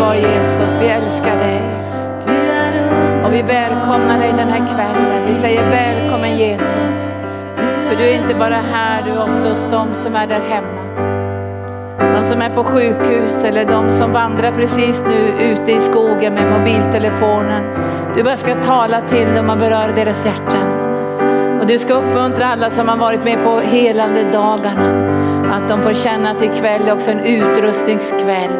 underbar Jesus, vi älskar dig. Och vi välkomnar dig den här kvällen. Vi säger välkommen Jesus. För du är inte bara här, du är också hos dem som är där hemma. De som är på sjukhus eller de som vandrar precis nu ute i skogen med mobiltelefonen. Du bara ska tala till dem och beröra deras hjärtan. Och du ska uppmuntra alla som har varit med på helande dagarna. Att de får känna att ikväll är också en utrustningskväll.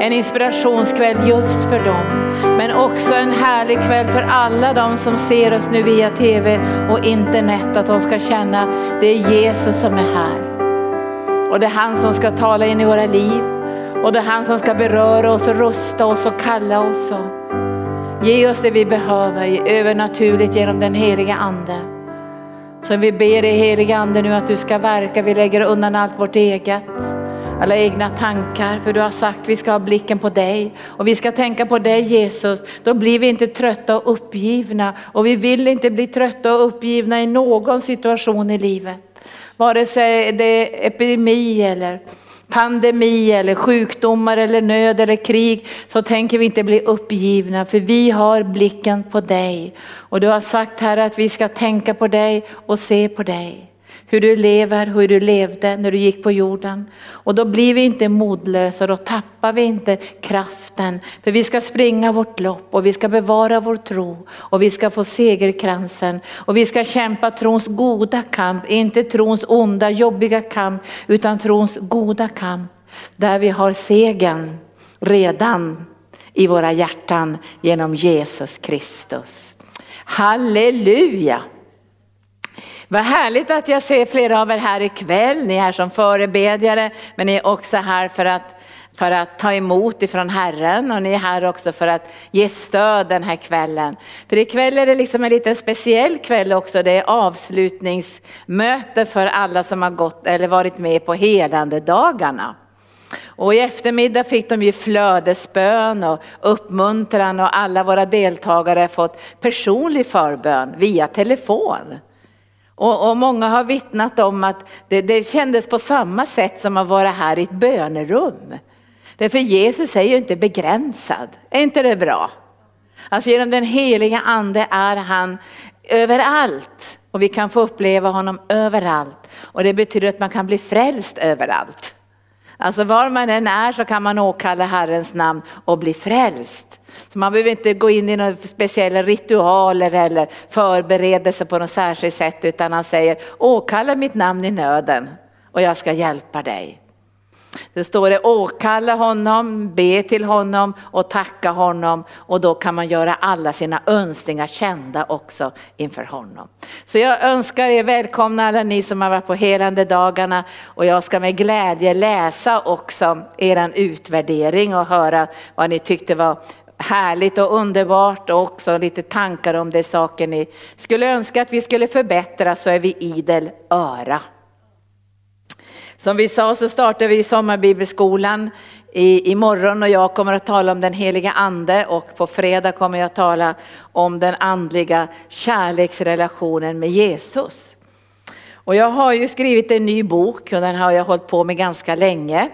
En inspirationskväll just för dem. Men också en härlig kväll för alla de som ser oss nu via tv och internet. Att de ska känna att det är Jesus som är här. Och det är han som ska tala in i våra liv. Och det är han som ska beröra oss och rusta oss och kalla oss. Och ge oss det vi behöver övernaturligt genom den heliga ande. Så vi ber dig helige ande nu att du ska verka. Vi lägger undan allt vårt eget. Alla egna tankar, för du har sagt vi ska ha blicken på dig. Och vi ska tänka på dig Jesus, då blir vi inte trötta och uppgivna. Och vi vill inte bli trötta och uppgivna i någon situation i livet. Vare sig det är epidemi eller pandemi eller sjukdomar eller nöd eller krig så tänker vi inte bli uppgivna för vi har blicken på dig. Och du har sagt här att vi ska tänka på dig och se på dig hur du lever, hur du levde när du gick på jorden. Och då blir vi inte modlösa, då tappar vi inte kraften. För vi ska springa vårt lopp och vi ska bevara vår tro och vi ska få segerkransen. Och vi ska kämpa trons goda kamp, inte trons onda, jobbiga kamp, utan trons goda kamp. Där vi har segern redan i våra hjärtan genom Jesus Kristus. Halleluja! Vad härligt att jag ser flera av er här ikväll. Ni är här som förebedjare, men ni är också här för att, för att ta emot ifrån Herren och ni är här också för att ge stöd den här kvällen. För ikväll är det liksom en liten speciell kväll också. Det är avslutningsmöte för alla som har gått eller varit med på helande dagarna. Och i eftermiddag fick de ju flödesbön och uppmuntran och alla våra deltagare har fått personlig förbön via telefon. Och, och, många har vittnat om att det, det kändes på samma sätt som att vara här i ett bönerum. Därför Jesus är ju inte begränsad, är inte det bra? Alltså genom den heliga ande är han överallt och vi kan få uppleva honom överallt. Och det betyder att man kan bli frälst överallt. Alltså var man än är så kan man åkalla Herrens namn och bli frälst. Så man behöver inte gå in i några speciella ritualer eller förberedelser på något särskilt sätt utan han säger åkalla mitt namn i nöden och jag ska hjälpa dig. Det står det åkalla honom, be till honom och tacka honom och då kan man göra alla sina önskningar kända också inför honom. Så jag önskar er välkomna alla ni som har varit på helande dagarna och jag ska med glädje läsa också eran utvärdering och höra vad ni tyckte var härligt och underbart och också lite tankar om det saker ni skulle önska att vi skulle förbättra så är vi idel öra. Som vi sa så startar vi sommarbibelskolan i, imorgon och jag kommer att tala om den heliga ande och på fredag kommer jag att tala om den andliga kärleksrelationen med Jesus. Och jag har ju skrivit en ny bok och den har jag hållit på med ganska länge.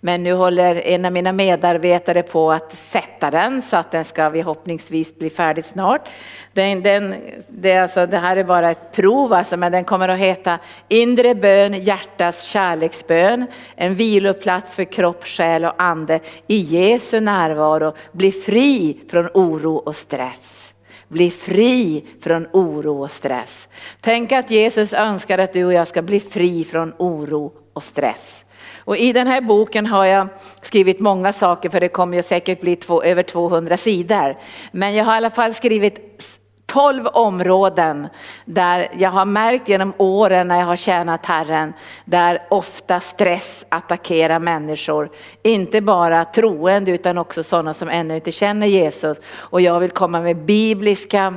Men nu håller en av mina medarbetare på att sätta den så att den ska förhoppningsvis bli färdig snart. Den, den, det, alltså, det här är bara ett prov, alltså, men den kommer att heta Inre bön, hjärtas kärleksbön. En viloplats för kropp, själ och ande i Jesu närvaro. Bli fri från oro och stress. Bli fri från oro och stress. Tänk att Jesus önskar att du och jag ska bli fri från oro och stress. Och i den här boken har jag skrivit många saker för det kommer ju säkert bli två, över 200 sidor. Men jag har i alla fall skrivit 12 områden där jag har märkt genom åren när jag har tjänat Herren, där ofta stress attackerar människor. Inte bara troende utan också sådana som ännu inte känner Jesus. Och jag vill komma med bibliska,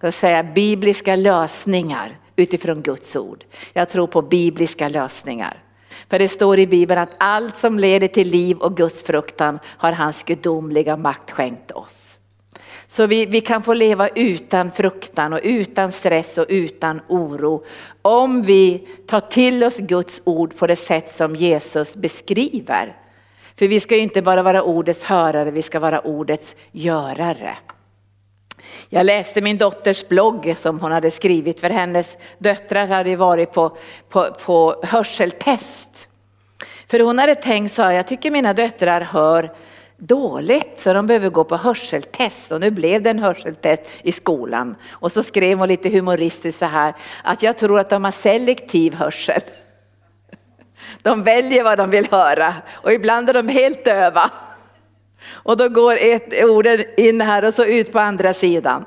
så säga, bibliska lösningar utifrån Guds ord. Jag tror på bibliska lösningar. För det står i Bibeln att allt som leder till liv och Guds fruktan har hans gudomliga makt skänkt oss. Så vi, vi kan få leva utan fruktan och utan stress och utan oro. Om vi tar till oss Guds ord på det sätt som Jesus beskriver. För vi ska ju inte bara vara ordets hörare, vi ska vara ordets görare. Jag läste min dotters blogg som hon hade skrivit för hennes döttrar hade varit på, på, på hörseltest. För hon hade tänkt så här, jag tycker mina döttrar hör dåligt så de behöver gå på hörseltest och nu blev det en hörseltest i skolan. Och så skrev hon lite humoristiskt så här att jag tror att de har selektiv hörsel. De väljer vad de vill höra och ibland är de helt döva. Och då går ett orden in här och så ut på andra sidan.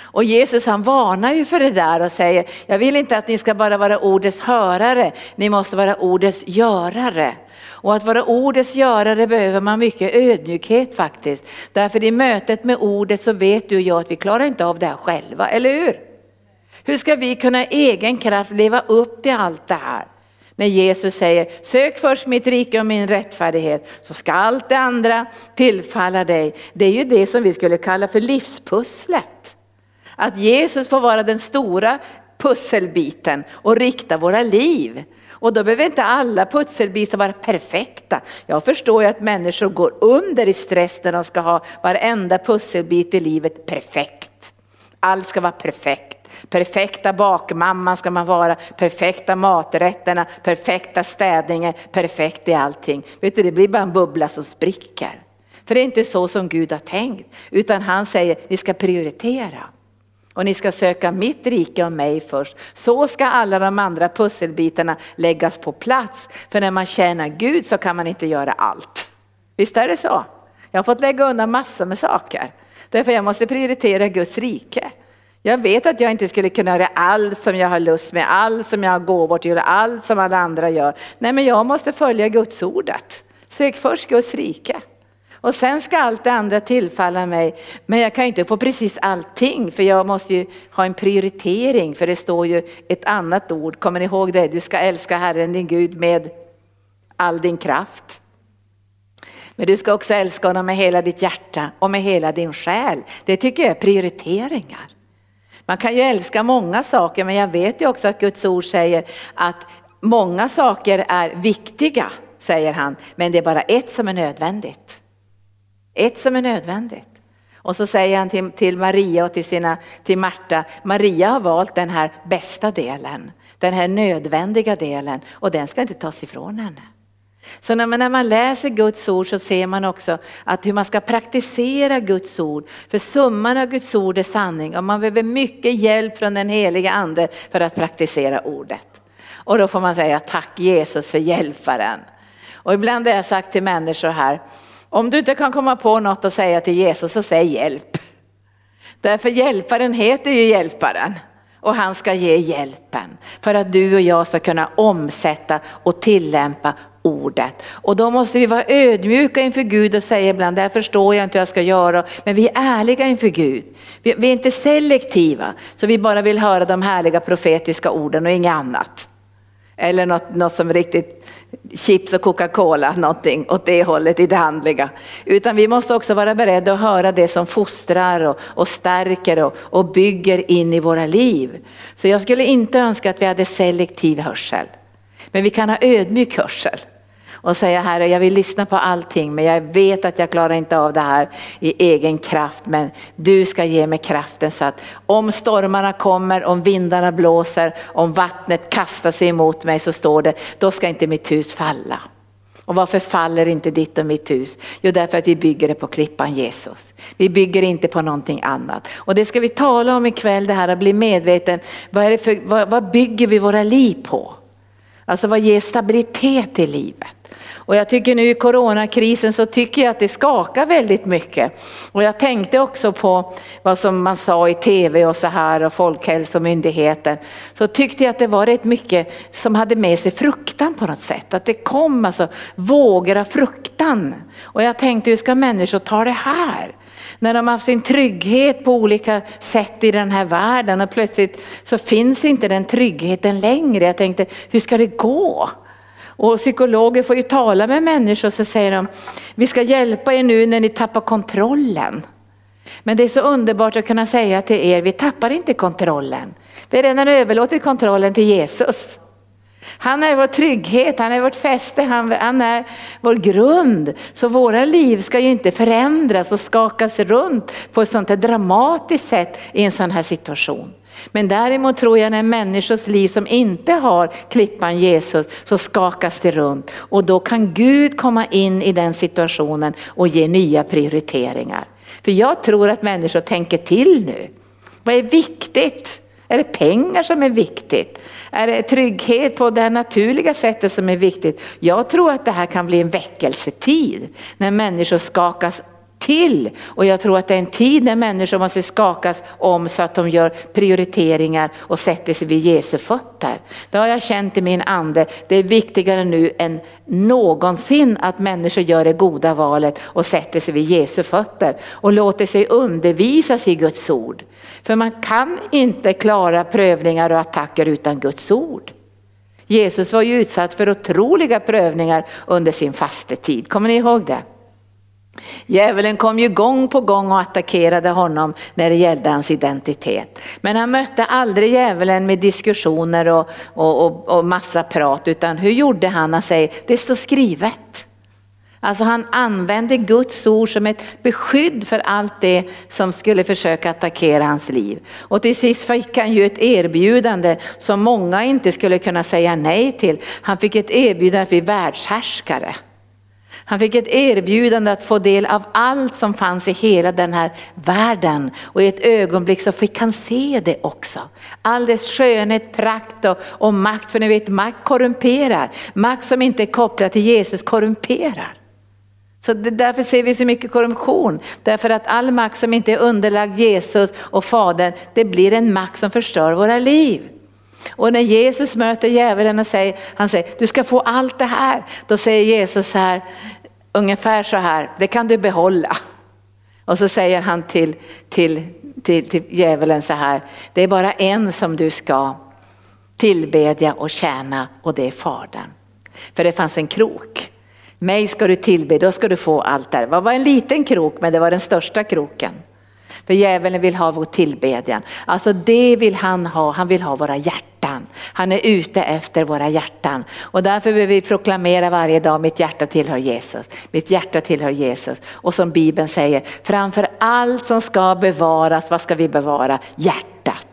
Och Jesus han varnar ju för det där och säger, jag vill inte att ni ska bara vara ordets hörare, ni måste vara ordets görare. Och att vara ordets görare behöver man mycket ödmjukhet faktiskt. Därför i mötet med ordet så vet du och jag att vi klarar inte av det här själva, eller hur? Hur ska vi kunna egen kraft leva upp till allt det här? När Jesus säger, sök först mitt rike och min rättfärdighet så ska allt det andra tillfalla dig. Det är ju det som vi skulle kalla för livspusslet. Att Jesus får vara den stora pusselbiten och rikta våra liv. Och då behöver inte alla pusselbitar vara perfekta. Jag förstår ju att människor går under i stress när de ska ha varenda pusselbit i livet perfekt. Allt ska vara perfekt. Perfekta bakmamman ska man vara, perfekta maträtterna, perfekta städningen, perfekt i allting. Vet du, det blir bara en bubbla som spricker. För det är inte så som Gud har tänkt, utan han säger ni ska prioritera. Och ni ska söka mitt rike och mig först. Så ska alla de andra pusselbitarna läggas på plats. För när man tjänar Gud så kan man inte göra allt. Visst är det så? Jag har fått lägga undan massor med saker. Därför jag måste prioritera Guds rike. Jag vet att jag inte skulle kunna göra allt som jag har lust med, allt som jag har gåvor till, allt som alla andra gör. Nej men jag måste följa Guds ordet. Sök först Guds rike. Och sen ska allt det andra tillfalla mig. Men jag kan ju inte få precis allting för jag måste ju ha en prioritering för det står ju ett annat ord, kommer ni ihåg det? Du ska älska Herren din Gud med all din kraft. Men du ska också älska honom med hela ditt hjärta och med hela din själ. Det tycker jag är prioriteringar. Man kan ju älska många saker men jag vet ju också att Guds ord säger att många saker är viktiga, säger han, men det är bara ett som är nödvändigt. Ett som är nödvändigt. Och så säger han till, till Maria och till, sina, till Marta, Maria har valt den här bästa delen, den här nödvändiga delen och den ska inte tas ifrån henne. Så när man, när man läser Guds ord så ser man också att hur man ska praktisera Guds ord. För summan av Guds ord är sanning och man behöver mycket hjälp från den heliga ande för att praktisera ordet. Och då får man säga tack Jesus för hjälparen. Och ibland har jag sagt till människor här, om du inte kan komma på något att säga till Jesus så säg hjälp. Därför hjälparen heter ju hjälparen och han ska ge hjälpen för att du och jag ska kunna omsätta och tillämpa ordet. Och då måste vi vara ödmjuka inför Gud och säga ibland, det här förstår jag inte hur jag ska göra. Men vi är ärliga inför Gud. Vi, vi är inte selektiva, så vi bara vill höra de härliga profetiska orden och inget annat. Eller något, något som riktigt chips och Coca-Cola, någonting åt det hållet i det handliga. Utan vi måste också vara beredda att höra det som fostrar och, och stärker och, och bygger in i våra liv. Så jag skulle inte önska att vi hade selektiv hörsel. Men vi kan ha ödmjuk hörsel och säga Herre, jag vill lyssna på allting men jag vet att jag klarar inte av det här i egen kraft. Men du ska ge mig kraften så att om stormarna kommer, om vindarna blåser, om vattnet kastar sig emot mig så står det, då ska inte mitt hus falla. Och varför faller inte ditt och mitt hus? Jo, därför att vi bygger det på klippan Jesus. Vi bygger inte på någonting annat. Och det ska vi tala om ikväll, det här att bli medveten. Vad, är det för, vad, vad bygger vi våra liv på? Alltså vad ger stabilitet i livet? Och jag tycker nu i coronakrisen så tycker jag att det skakar väldigt mycket. Och jag tänkte också på vad som man sa i tv och så här och Folkhälsomyndigheten. Så tyckte jag att det var rätt mycket som hade med sig fruktan på något sätt. Att det kom alltså vågor av fruktan. Och jag tänkte hur ska människor ta det här? när de har haft sin trygghet på olika sätt i den här världen och plötsligt så finns inte den tryggheten längre. Jag tänkte, hur ska det gå? Och psykologer får ju tala med människor och så säger de, vi ska hjälpa er nu när ni tappar kontrollen. Men det är så underbart att kunna säga till er, vi tappar inte kontrollen. Vi har redan överlåtit kontrollen till Jesus. Han är vår trygghet, han är vårt fäste, han, han är vår grund. Så våra liv ska ju inte förändras och skakas runt på ett sånt här dramatiskt sätt i en sån här situation. Men däremot tror jag när människors liv som inte har klippan Jesus så skakas det runt och då kan Gud komma in i den situationen och ge nya prioriteringar. För jag tror att människor tänker till nu. Vad är viktigt? Är det pengar som är viktigt? Är det trygghet på det naturliga sättet som är viktigt? Jag tror att det här kan bli en väckelsetid när människor skakas till. Och jag tror att det är en tid när människor måste skakas om så att de gör prioriteringar och sätter sig vid Jesu fötter. Det har jag känt i min ande. Det är viktigare nu än någonsin att människor gör det goda valet och sätter sig vid Jesu fötter och låter sig undervisas i Guds ord. För man kan inte klara prövningar och attacker utan Guds ord. Jesus var ju utsatt för otroliga prövningar under sin fastetid. Kommer ni ihåg det? Djävulen kom ju gång på gång och attackerade honom när det gällde hans identitet. Men han mötte aldrig djävulen med diskussioner och, och, och, och massa prat utan hur gjorde han? Han säger, det står skrivet. Alltså han använde Guds ord som ett beskydd för allt det som skulle försöka attackera hans liv. Och till sist fick han ju ett erbjudande som många inte skulle kunna säga nej till. Han fick ett erbjudande att bli världshärskare. Han fick ett erbjudande att få del av allt som fanns i hela den här världen. Och i ett ögonblick så fick han se det också. All dess skönhet, prakt och, och makt. För ni vet, makt korrumperar. Makt som inte är kopplad till Jesus korrumperar. Så därför ser vi så mycket korruption. Därför att all makt som inte är underlagd Jesus och Fadern, det blir en makt som förstör våra liv. Och när Jesus möter djävulen och säger, han säger, du ska få allt det här. Då säger Jesus så här, ungefär så här, det kan du behålla. Och så säger han till, till, till, till djävulen så här, det är bara en som du ska tillbedja och tjäna och det är Fadern. För det fanns en krok. Mig ska du tillbe, då ska du få allt där. Det var en liten krok men det var den största kroken. För djävulen vill ha vår tillbedjan. Alltså det vill han ha, han vill ha våra hjärtan. Han är ute efter våra hjärtan. Och därför behöver vi proklamera varje dag, mitt hjärta tillhör Jesus. Mitt hjärta tillhör Jesus. Och som Bibeln säger, framför allt som ska bevaras, vad ska vi bevara? Hjärtat.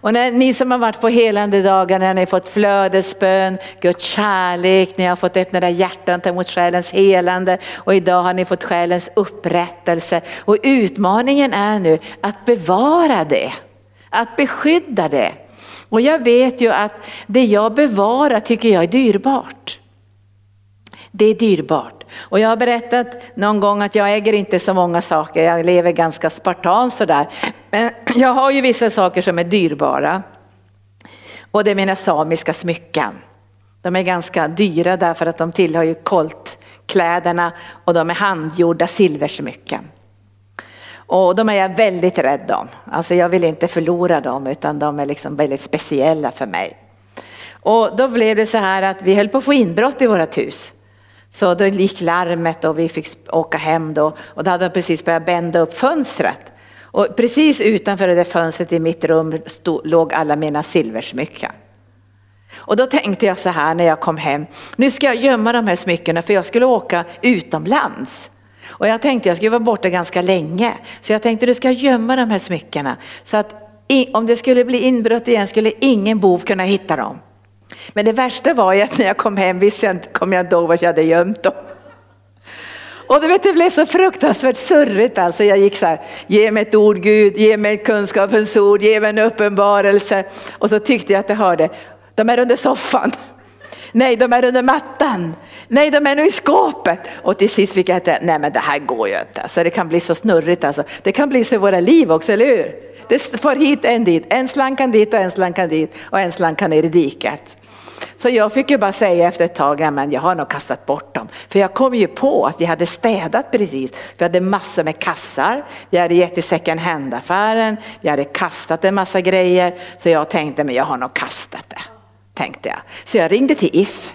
Och när ni som har varit på helande dagar, när ni har fått flödesbön, Guds kärlek, ni har fått öppna era hjärtan ta emot själens helande och idag har ni fått själens upprättelse. Och utmaningen är nu att bevara det, att beskydda det. Och jag vet ju att det jag bevarar tycker jag är dyrbart. Det är dyrbart. Och jag har berättat någon gång att jag äger inte så många saker, jag lever ganska spartanskt sådär. Men jag har ju vissa saker som är dyrbara. Och det är mina samiska smycken. De är ganska dyra därför att de tillhör ju koltkläderna och de är handgjorda silversmycken. Och de är jag väldigt rädd om. Alltså jag vill inte förlora dem utan de är liksom väldigt speciella för mig. Och då blev det så här att vi höll på att få inbrott i vårt hus. Så då gick larmet och vi fick åka hem då och då hade de precis börjat bända upp fönstret. Och precis utanför det där fönstret i mitt rum stod, låg alla mina silversmycken. Och då tänkte jag så här när jag kom hem, nu ska jag gömma de här smyckena för jag skulle åka utomlands. Och jag tänkte jag skulle vara borta ganska länge. Så jag tänkte nu ska jag gömma de här smyckena. Så att om det skulle bli inbrott igen skulle ingen bov kunna hitta dem. Men det värsta var ju att när jag kom hem visste jag inte, kom jag inte ihåg var jag hade gömt dem. Och du vet, det blev så fruktansvärt surrigt alltså. Jag gick så här, ge mig ett ord Gud, ge mig ett kunskapens ord, ge mig en uppenbarelse. Och så tyckte jag att jag hörde, de är under soffan. Nej, de är under mattan. Nej, de är nu i skåpet. Och till sist fick jag inte, nej men det här går ju inte. Alltså, det kan bli så snurrigt alltså. Det kan bli så i våra liv också, eller hur? Det får hit, en dit, en slankan dit och en slankan dit och en slankan ner i diket. Så jag fick ju bara säga efter ett tag, men jag har nog kastat bort dem. För jag kom ju på att vi hade städat precis. Vi hade massor med kassar, vi hade gett till second hand-affären, vi hade kastat en massa grejer. Så jag tänkte, men jag har nog kastat det. Tänkte jag. Så jag ringde till If.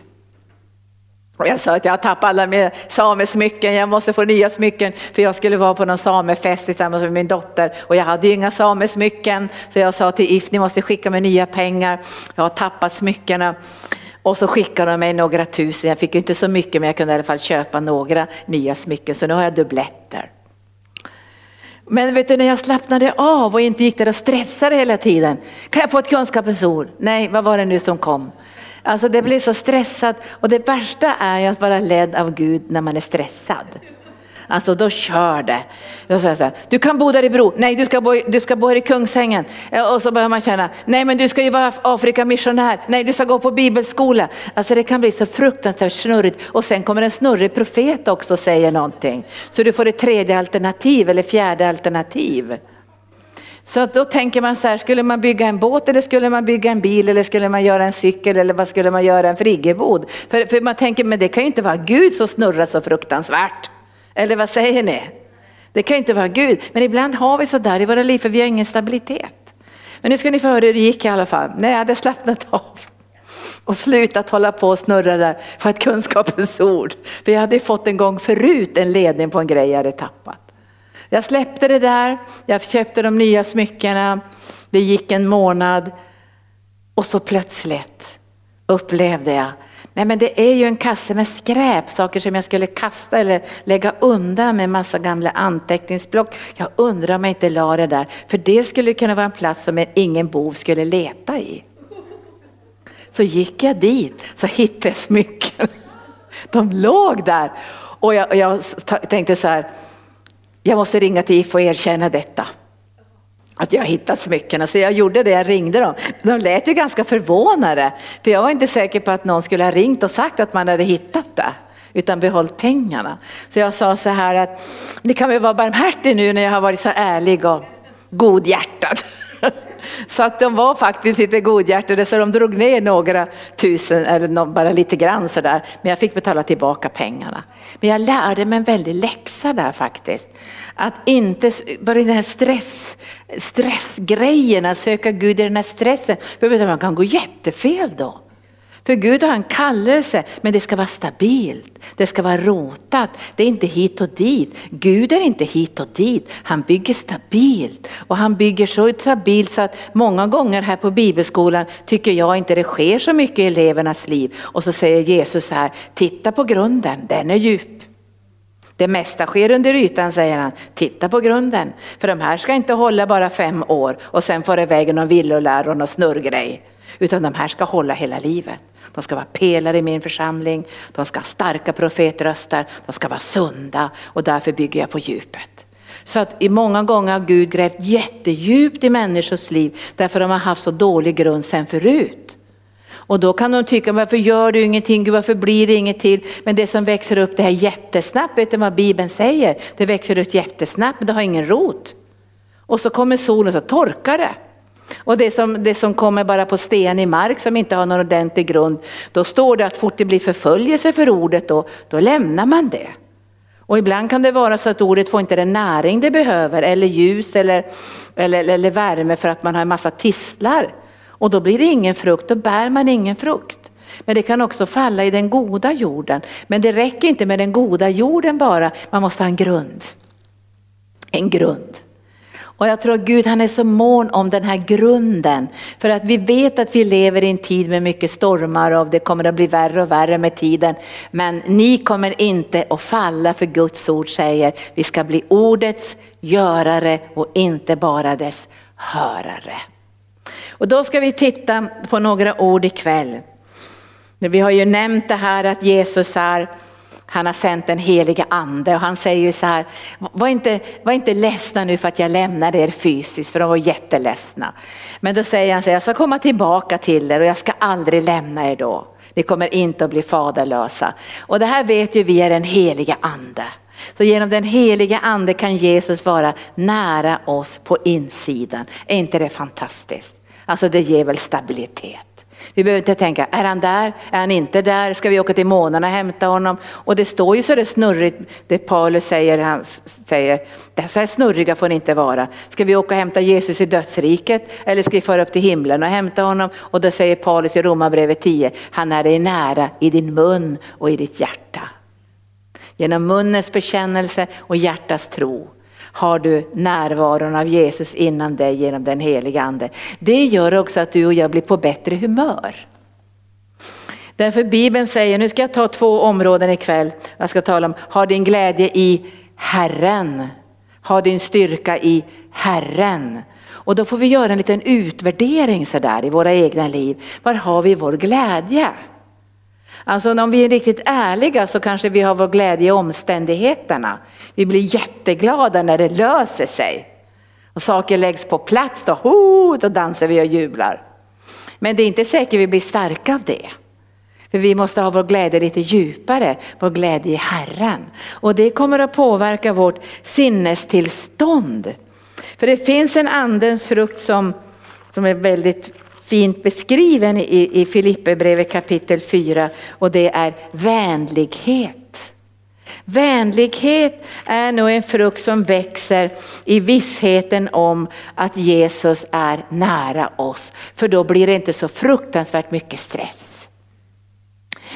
Och jag sa att jag har tappat alla mina samesmycken, jag måste få nya smycken för jag skulle vara på någon samefest tillsammans med min dotter och jag hade ju inga samesmycken så jag sa till If, ni måste skicka mig nya pengar, jag har tappat smyckena. Och så skickade de mig några tusen, jag fick inte så mycket men jag kunde i alla fall köpa några nya smycken så nu har jag dubbletter. Men vet du när jag slappnade av och inte gick där och stressade hela tiden. Kan jag få ett kunskapens ord? Nej, vad var det nu som kom? Alltså det blir så stressat och det värsta är ju att vara ledd av Gud när man är stressad. Alltså då kör det. Då säger så här, du kan bo där i Bro, nej du ska bo, du ska bo här i Kungsängen. Eh, och så börjar man känna, nej men du ska ju vara Afrikamissionär, nej du ska gå på bibelskola. Alltså det kan bli så fruktansvärt snurrigt och sen kommer en snurrig profet också och säger någonting. Så du får ett tredje alternativ eller fjärde alternativ. Så då tänker man så här, skulle man bygga en båt eller skulle man bygga en bil eller skulle man göra en cykel eller vad skulle man göra en friggebod? För, för man tänker, men det kan ju inte vara Gud som snurrar så fruktansvärt. Eller vad säger ni? Det kan inte vara Gud, men ibland har vi så där i våra liv för vi har ingen stabilitet. Men nu ska ni få höra hur det gick i alla fall. När jag hade slappnat av och slutat hålla på och snurra där för att kunskapens ord. För jag hade fått en gång förut en ledning på en grej jag hade tappat. Jag släppte det där, jag köpte de nya smyckena, det gick en månad och så plötsligt upplevde jag Nej men det är ju en kasse med skräp, saker som jag skulle kasta eller lägga undan med massa gamla anteckningsblock. Jag undrar om jag inte la det där, för det skulle kunna vara en plats som ingen bov skulle leta i. Så gick jag dit, så hittade jag smycken. De låg där. Och jag, och jag tänkte så här, jag måste ringa till IF och erkänna detta att jag hittat smyckena så jag gjorde det, jag ringde dem. De lät ju ganska förvånade för jag var inte säker på att någon skulle ha ringt och sagt att man hade hittat det utan behållit pengarna. Så jag sa så här att ni kan väl vara barmhärtig nu när jag har varit så ärlig och godhjärtad. Så att de var faktiskt lite godhjärtade så de drog ner några tusen eller bara lite grann sådär. Men jag fick betala tillbaka pengarna. Men jag lärde mig en väldig läxa där faktiskt. Att inte bara den här stress, stressgrejen, att söka Gud i den här stressen. För man kan gå jättefel då. För Gud har en kallelse, men det ska vara stabilt. Det ska vara rotat. Det är inte hit och dit. Gud är inte hit och dit. Han bygger stabilt. Och han bygger så stabilt så att många gånger här på bibelskolan tycker jag inte det sker så mycket i elevernas liv. Och så säger Jesus här, titta på grunden, den är djup. Det mesta sker under ytan säger han. Titta på grunden. För de här ska inte hålla bara fem år och sen får iväg någon villolär och någon snurrgrej. Utan de här ska hålla hela livet. De ska vara pelare i min församling, de ska ha starka profetröster, de ska vara sunda och därför bygger jag på djupet. Så att i många gånger har Gud grävt jättedjupt i människors liv därför de har haft så dålig grund sen förut. Och då kan de tycka, varför gör du ingenting, Gud, varför blir det inget till? Men det som växer upp det här jättesnabbt, vet du vad Bibeln säger? Det växer upp jättesnabbt men det har ingen rot. Och så kommer solen och så torkar det. Och det som, det som kommer bara på stenig mark som inte har någon ordentlig grund, då står det att fort det blir förföljelse för ordet då, då lämnar man det. Och ibland kan det vara så att ordet får inte den näring det behöver eller ljus eller, eller, eller värme för att man har en massa tistlar. Och då blir det ingen frukt, då bär man ingen frukt. Men det kan också falla i den goda jorden. Men det räcker inte med den goda jorden bara, man måste ha en grund. En grund. Och jag tror Gud han är så mån om den här grunden. För att vi vet att vi lever i en tid med mycket stormar och det kommer att bli värre och värre med tiden. Men ni kommer inte att falla för Guds ord säger vi ska bli ordets görare och inte bara dess hörare. Och då ska vi titta på några ord ikväll. Vi har ju nämnt det här att Jesus är han har sänt den helige ande och han säger ju så här, var inte, var inte ledsna nu för att jag lämnade er fysiskt, för de var jätteledsna. Men då säger han så här, jag ska komma tillbaka till er och jag ska aldrig lämna er då. Ni kommer inte att bli faderlösa. Och det här vet ju vi är den helige ande. Så genom den helige ande kan Jesus vara nära oss på insidan. Är inte det fantastiskt? Alltså det ger väl stabilitet. Vi behöver inte tänka, är han där? Är han inte där? Ska vi åka till månen och hämta honom? Och det står ju så det snurrigt, det Paulus säger, han säger, så här snurriga får ni inte vara. Ska vi åka och hämta Jesus i dödsriket? Eller ska vi föra upp till himlen och hämta honom? Och då säger Paulus i Romarbrevet 10, han är dig nära i din mun och i ditt hjärta. Genom munnens bekännelse och hjärtas tro har du närvaron av Jesus innan dig genom den heliga ande. Det gör också att du och jag blir på bättre humör. Därför Bibeln säger, nu ska jag ta två områden ikväll. Jag ska tala om, ha din glädje i Herren. Ha din styrka i Herren. Och då får vi göra en liten utvärdering sådär i våra egna liv. Var har vi vår glädje? Alltså om vi är riktigt ärliga så kanske vi har vår glädje i omständigheterna. Vi blir jätteglada när det löser sig. Och saker läggs på plats, då, ho, då dansar vi och jublar. Men det är inte säkert vi blir starka av det. För vi måste ha vår glädje lite djupare, vår glädje i Herren. Och det kommer att påverka vårt sinnestillstånd. För det finns en andens frukt som, som är väldigt fint beskriven i, i Filipperbrevet kapitel 4 och det är vänlighet. Vänlighet är nog en frukt som växer i vissheten om att Jesus är nära oss. För då blir det inte så fruktansvärt mycket stress.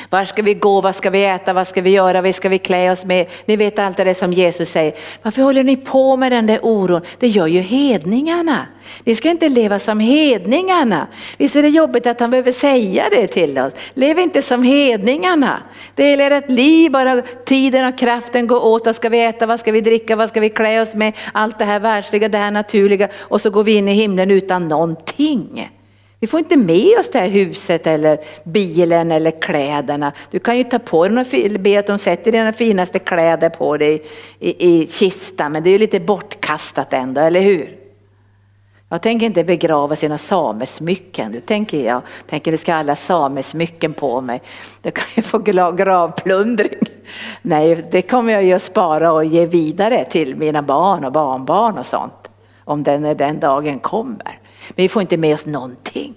Var ska vi gå, vad ska vi äta, vad ska vi göra, vad ska vi klä oss med? Ni vet allt det som Jesus säger. Varför håller ni på med den där oron? Det gör ju hedningarna. Ni ska inte leva som hedningarna. Visst är det jobbigt att han behöver säga det till oss. Lev inte som hedningarna. Det gäller ett liv, bara tiden och kraften går åt. Vad ska vi äta, vad ska vi dricka, vad ska vi klä oss med? Allt det här världsliga, det här naturliga. Och så går vi in i himlen utan någonting. Vi får inte med oss det här huset eller bilen eller kläderna. Du kan ju ta på dig och be att de sätter dina finaste kläder på dig i, i kistan, men det är ju lite bortkastat ändå, eller hur? Jag tänker inte begrava sina samesmycken, det tänker jag. tänker det ska alla samesmycken på mig. Då kan jag få gravplundring. Nej, det kommer jag ju att spara och ge vidare till mina barn och barnbarn och sånt. Om den, den dagen kommer. Men vi får inte med oss någonting.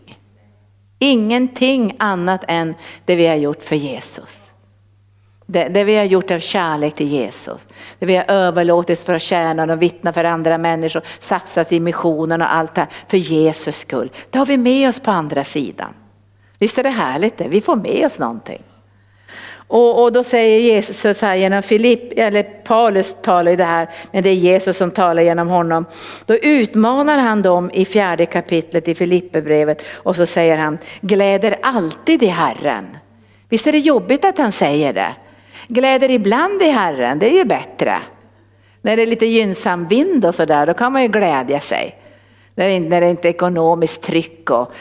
Ingenting annat än det vi har gjort för Jesus. Det, det, vi har gjort av kärlek till Jesus. Det vi har överlåtit för att tjäna och vittna för andra människor, satsat i missionen och allt det här för Jesus skull. Det har vi med oss på andra sidan. Visst är det härligt det? Vi får med oss någonting. Och, och då säger Jesus så här genom Filipp, eller Paulus talar ju det här, men det är Jesus som talar genom honom. Då utmanar han dem i fjärde kapitlet i Filipperbrevet och så säger han, gläder alltid i Herren. Visst är det jobbigt att han säger det? Gläder ibland i Herren, det är ju bättre. När det är lite gynnsam vind och sådär, då kan man ju glädja sig. När det inte är ekonomiskt tryck och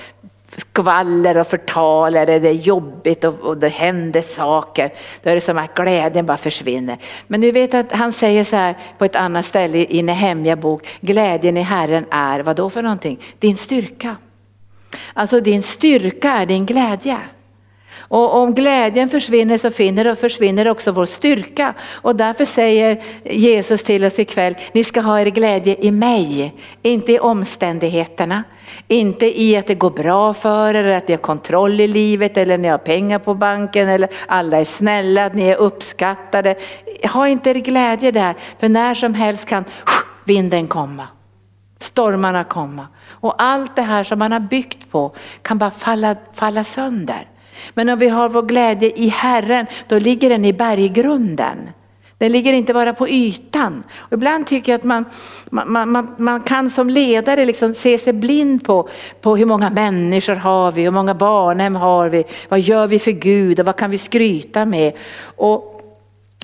skvaller och förtal eller det är jobbigt och, och det händer saker. Då är det som att glädjen bara försvinner. Men du vet att han säger så här på ett annat ställe i Nehemja bok, glädjen i Herren är vad då för någonting? Din styrka. Alltså din styrka är din glädje. Och om glädjen försvinner så försvinner också vår styrka. Och därför säger Jesus till oss ikväll, ni ska ha er glädje i mig, inte i omständigheterna. Inte i att det går bra för er, att ni har kontroll i livet eller ni har pengar på banken eller alla är snälla, att ni är uppskattade. Ha inte er glädje där, för när som helst kan vinden komma, stormarna komma och allt det här som man har byggt på kan bara falla, falla sönder. Men om vi har vår glädje i Herren, då ligger den i berggrunden. Den ligger inte bara på ytan. Och ibland tycker jag att man, man, man, man kan som ledare liksom se sig blind på, på hur många människor har vi, hur många barnhem har vi, vad gör vi för Gud och vad kan vi skryta med. Och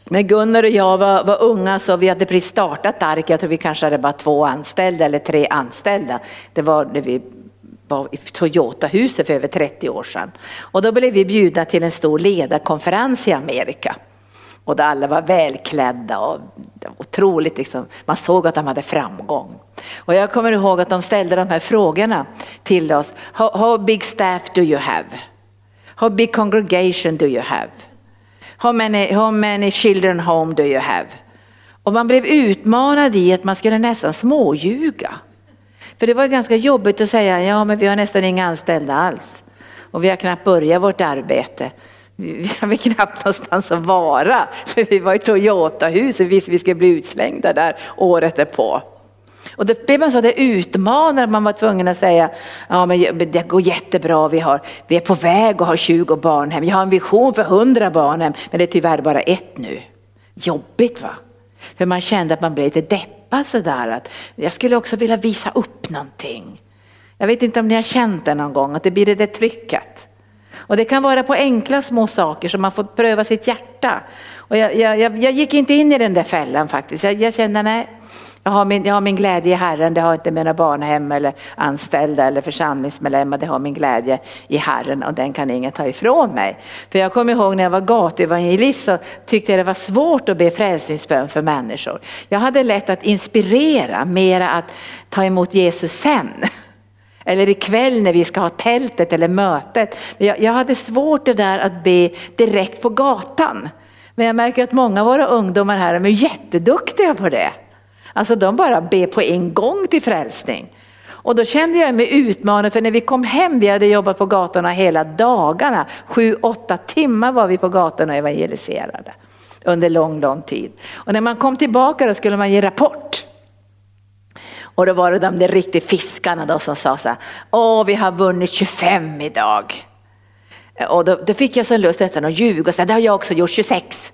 när Gunnar och jag var, var unga så vi hade precis startat Ark, jag tror vi kanske hade bara två anställda eller tre anställda. Det var när vi var i Toyota-huset för över 30 år sedan. Och då blev vi bjudna till en stor ledarkonferens i Amerika. Och där alla var välklädda och otroligt liksom, man såg att de hade framgång. Och jag kommer ihåg att de ställde de här frågorna till oss. How, how big staff do you have? How big congregation do you have? How many, how many children home do you have? Och man blev utmanad i att man skulle nästan småljuga. För det var ganska jobbigt att säga, ja men vi har nästan inga anställda alls. Och vi har knappt börjat vårt arbete. Vi hade knappt någonstans att vara. För vi var i Toyota-hus och visste vi skulle bli utslängda där året därpå. Och då blev man så det utmanande, man var tvungen att säga, ja men det går jättebra, vi, har, vi är på väg att ha 20 barnhem, jag har en vision för 100 barnhem, men det är tyvärr bara ett nu. Jobbigt va? För man kände att man blev lite deppad sådär, att jag skulle också vilja visa upp någonting. Jag vet inte om ni har känt det någon gång, att det blir det där trycket. Och det kan vara på enkla små saker som man får pröva sitt hjärta. Och jag, jag, jag, jag gick inte in i den där fällan faktiskt. Jag, jag kände nej, jag har, min, jag har min glädje i Herren, det har inte mina barnhem eller anställda eller församlingsmedlemmar, det har min glädje i Herren och den kan ingen ta ifrån mig. För jag kommer ihåg när jag var gatuevangelist så tyckte jag det var svårt att be frälsningsbön för människor. Jag hade lätt att inspirera mera att ta emot Jesus sen. Eller ikväll när vi ska ha tältet eller mötet. Jag, jag hade svårt det där att be direkt på gatan. Men jag märker att många av våra ungdomar här är jätteduktiga på det. Alltså de bara ber på en gång till frälsning. Och då kände jag mig utmanad för när vi kom hem, vi hade jobbat på gatorna hela dagarna, sju, åtta timmar var vi på gatorna och evangeliserade under lång, lång tid. Och när man kom tillbaka då skulle man ge rapport. Och då var det de där riktiga fiskarna då som sa så här, åh vi har vunnit 25 idag. Och då, då fick jag så lust nästan att ljuga och säga, det har jag också gjort 26.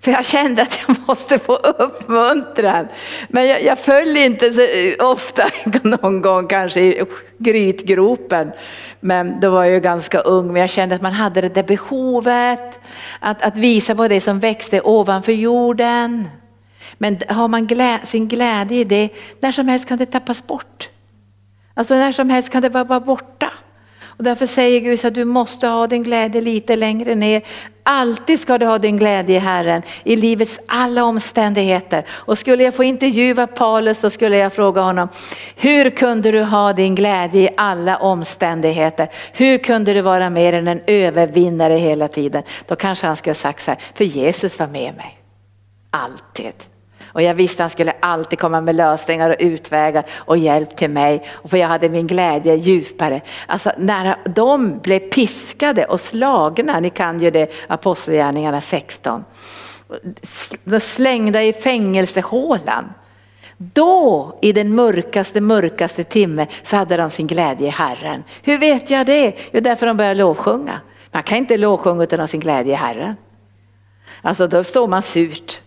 För jag kände att jag måste få uppmuntran. Men jag, jag föll inte så eh, ofta, någon gång kanske i grytgropen. Men då var jag ju ganska ung, men jag kände att man hade det där behovet att, att visa på det som växte ovanför jorden. Men har man glä, sin glädje i det, när som helst kan det tappas bort. Alltså när som helst kan det vara, vara borta. Och därför säger Gud att du måste ha din glädje lite längre ner. Alltid ska du ha din glädje i Herren i livets alla omständigheter. Och skulle jag få intervjua Paulus så skulle jag fråga honom, hur kunde du ha din glädje i alla omständigheter? Hur kunde du vara mer än en övervinnare hela tiden? Då kanske han skulle ha sagt så här, för Jesus var med mig. Alltid. Och jag visste att han skulle alltid komma med lösningar och utvägar och hjälp till mig. Och för jag hade min glädje djupare. Alltså när de blev piskade och slagna, ni kan ju det, Apostlagärningarna 16. Slängda i fängelsehålan. Då i den mörkaste, mörkaste timme så hade de sin glädje i Herren. Hur vet jag det? Jo, därför de började lovsjunga. Man kan inte lovsjunga utan att ha sin glädje i Herren. Alltså då står man surt.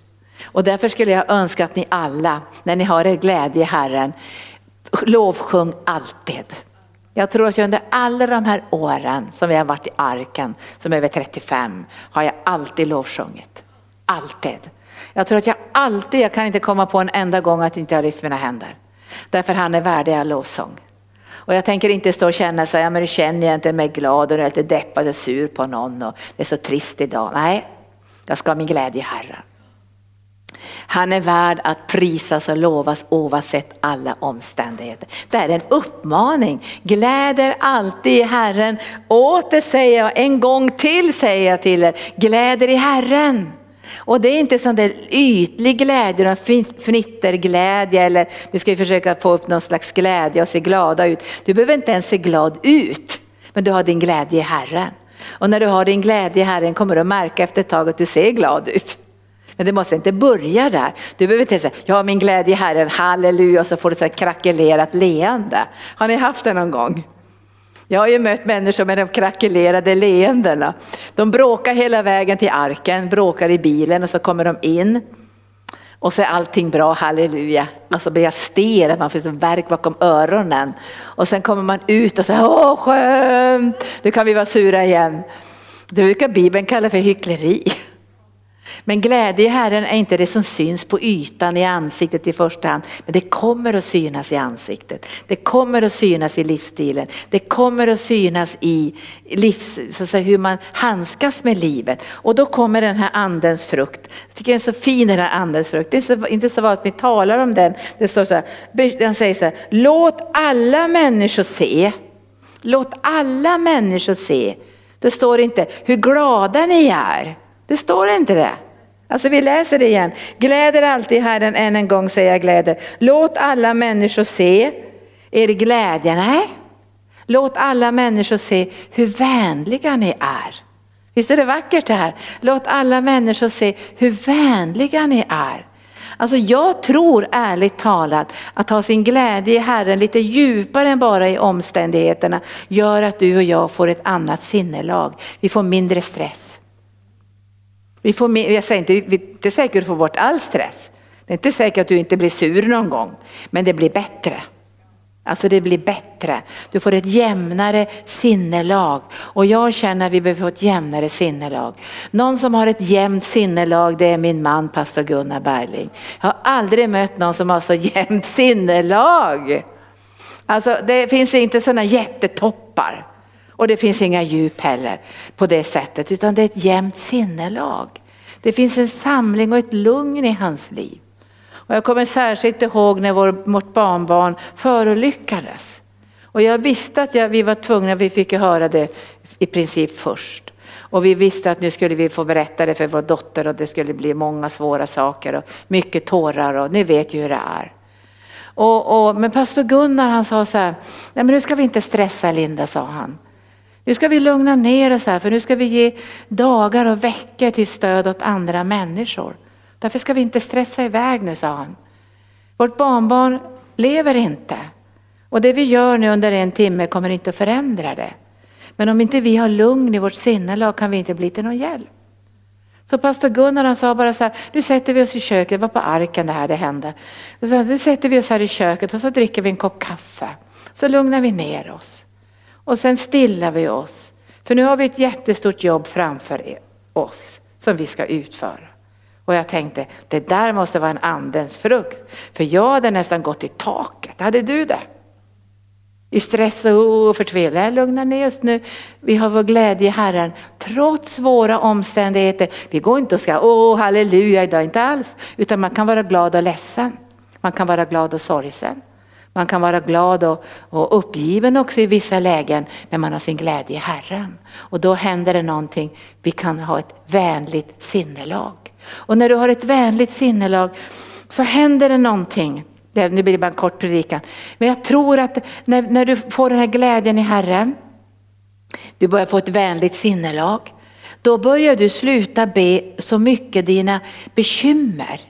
Och därför skulle jag önska att ni alla, när ni har er glädje i Herren, lovsjung alltid. Jag tror att under alla de här åren som vi har varit i arken, som är över 35, har jag alltid lovsjungit. Alltid. Jag tror att jag alltid, jag kan inte komma på en enda gång att inte jag lyft mina händer. Därför han är värdig all lovsång. Och jag tänker inte stå och känna så, ja men du känner jag inte mig glad och jag är lite deppad och sur på någon och det är så trist idag. Nej, jag ska ha min glädje i Herren. Han är värd att prisas och lovas oavsett alla omständigheter. Det är en uppmaning. Gläder alltid i Herren. Åter säger jag, en gång till säger jag till er, gläder i Herren. Och det är inte sån där ytlig glädje, fnitterglädje eller nu ska vi försöka få upp någon slags glädje och se glada ut. Du behöver inte ens se glad ut, men du har din glädje i Herren. Och när du har din glädje i Herren kommer du att märka efter ett tag att du ser glad ut. Men det måste inte börja där. Du behöver inte säga, ja min glädje i Herren, halleluja, och så får du ett krackelerat leende. Har ni haft det någon gång? Jag har ju mött människor med de krackelerade leendena. De bråkar hela vägen till arken, bråkar i bilen och så kommer de in. Och så är allting bra, halleluja. Och så blir jag stel, man får så värk bakom öronen. Och sen kommer man ut och säger, åh skönt, nu kan vi vara sura igen. Det brukar Bibeln kalla för hyckleri. Men glädje i Herren är inte det som syns på ytan i ansiktet i första hand, men det kommer att synas i ansiktet. Det kommer att synas i livsstilen. Det kommer att synas i livs, så att säga, hur man handskas med livet. Och då kommer den här andens frukt. Jag tycker den är så fin den här andens frukt. Det är så, inte så att vi talar om den. Det står så här, den säger så här, låt alla människor se. Låt alla människor se. Det står inte hur glada ni är. Det står inte det. Alltså vi läser det igen. Gläder alltid Herren, än en gång säger jag gläder. Låt alla människor se er glädje. Nej, låt alla människor se hur vänliga ni är. Visst är det vackert det här? Låt alla människor se hur vänliga ni är. Alltså jag tror ärligt talat att ha sin glädje i Herren lite djupare än bara i omständigheterna gör att du och jag får ett annat sinnelag. Vi får mindre stress. Vi får, jag säger inte, det är inte säkert att du får bort all stress. Det är inte säkert att du inte blir sur någon gång, men det blir bättre. Alltså det blir bättre. Du får ett jämnare sinnelag. Och jag känner att vi behöver få ett jämnare sinnelag. Någon som har ett jämnt sinnelag det är min man pastor Gunnar Berling. Jag har aldrig mött någon som har så jämnt sinnelag. Alltså det finns inte sådana jättetoppar. Och det finns inga djup heller på det sättet utan det är ett jämnt sinnelag. Det finns en samling och ett lugn i hans liv. Och jag kommer särskilt ihåg när vår, vårt barnbarn förolyckades. Och jag visste att jag, vi var tvungna, vi fick ju höra det i princip först. Och vi visste att nu skulle vi få berätta det för vår dotter och det skulle bli många svåra saker och mycket tårar och ni vet ju hur det är. Och, och, men pastor Gunnar han sa så här, nej men nu ska vi inte stressa Linda sa han. Nu ska vi lugna ner oss här för nu ska vi ge dagar och veckor till stöd åt andra människor. Därför ska vi inte stressa iväg nu, sa han. Vårt barnbarn lever inte. Och det vi gör nu under en timme kommer inte att förändra det. Men om inte vi har lugn i vårt sinnelag kan vi inte bli till någon hjälp. Så pastor Gunnar han sa bara så här, nu sätter vi oss i köket, det var på arken det här det hände. Så nu sätter vi oss här i köket och så dricker vi en kopp kaffe. Så lugnar vi ner oss. Och sen stillar vi oss. För nu har vi ett jättestort jobb framför oss som vi ska utföra. Och jag tänkte, det där måste vara en andens frukt. För jag hade nästan gått i taket. Hade du det? I stress och förtvivlan. jag lugnar ner oss nu. Vi har vår glädje i Herren. Trots våra omständigheter. Vi går inte och ska, åh halleluja idag, inte alls. Utan man kan vara glad och ledsen. Man kan vara glad och sorgsen. Man kan vara glad och, och uppgiven också i vissa lägen, men man har sin glädje i Herren. Och då händer det någonting, vi kan ha ett vänligt sinnelag. Och när du har ett vänligt sinnelag så händer det någonting. Det, nu blir det bara en kort predikan. Men jag tror att när, när du får den här glädjen i Herren, du börjar få ett vänligt sinnelag, då börjar du sluta be så mycket dina bekymmer.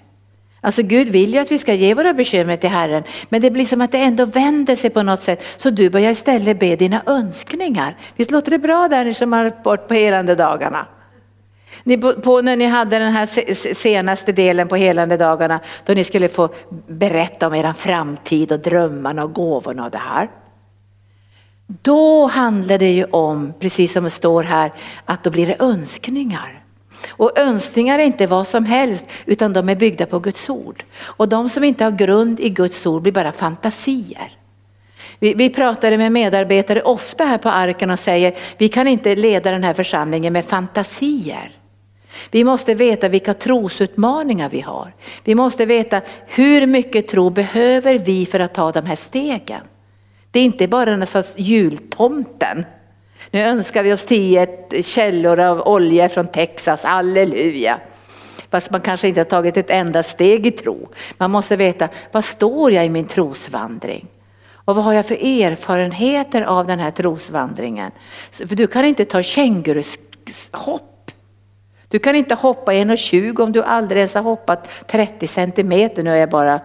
Alltså Gud vill ju att vi ska ge våra bekymmer till Herren, men det blir som att det ändå vänder sig på något sätt. Så du börjar istället be dina önskningar. Visst låter det bra där ni som har varit på helande dagarna? Ni, på, när ni hade den här senaste delen på helande dagarna då ni skulle få berätta om er framtid och drömmarna och gåvorna och det här. Då handlar det ju om, precis som det står här, att då blir det önskningar. Och önskningar är inte vad som helst utan de är byggda på Guds ord. Och de som inte har grund i Guds ord blir bara fantasier. Vi, vi pratade med medarbetare ofta här på arken och säger vi kan inte leda den här församlingen med fantasier. Vi måste veta vilka trosutmaningar vi har. Vi måste veta hur mycket tro behöver vi för att ta de här stegen. Det är inte bara en sorts jultomten. Nu önskar vi oss tio källor av olja från Texas, halleluja. Fast man kanske inte har tagit ett enda steg i tro. Man måste veta, vad står jag i min trosvandring? Och vad har jag för erfarenheter av den här trosvandringen? För du kan inte ta känguruhopp du kan inte hoppa 1,20 om du aldrig ens har hoppat 30 centimeter, nu är jag bara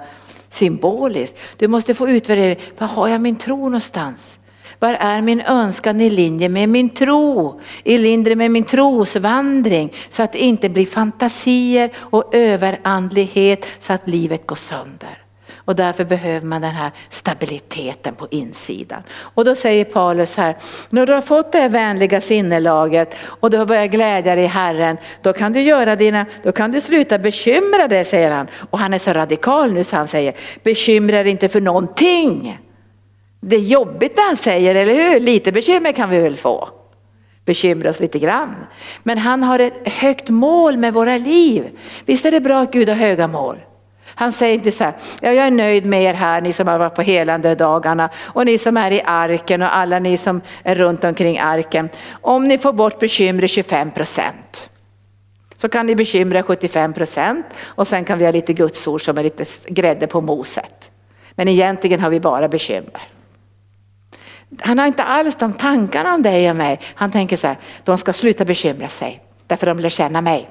symboliskt. Du måste få utvärdering. var har jag min tro någonstans? Var är min önskan i linje med min tro? I linje med min trosvandring så att det inte blir fantasier och överandlighet så att livet går sönder. Och därför behöver man den här stabiliteten på insidan. Och då säger Paulus här, när du har fått det här vänliga sinnelaget och du har börjat glädja dig i Herren, då kan du göra dina, då kan du sluta bekymra dig säger han. Och han är så radikal nu så han säger, bekymra dig inte för någonting. Det är jobbigt det han säger, eller hur? Lite bekymmer kan vi väl få bekymra oss lite grann. Men han har ett högt mål med våra liv. Visst är det bra att Gud har höga mål? Han säger inte så här, ja, jag är nöjd med er här, ni som har varit på helande dagarna och ni som är i arken och alla ni som är runt omkring arken. Om ni får bort bekymmer 25 procent så kan ni bekymra 75 procent och sen kan vi ha lite gudsord som är lite grädde på moset. Men egentligen har vi bara bekymmer. Han har inte alls de tankarna om dig och mig. Han tänker så här, de ska sluta bekymra sig därför de lär känna mig.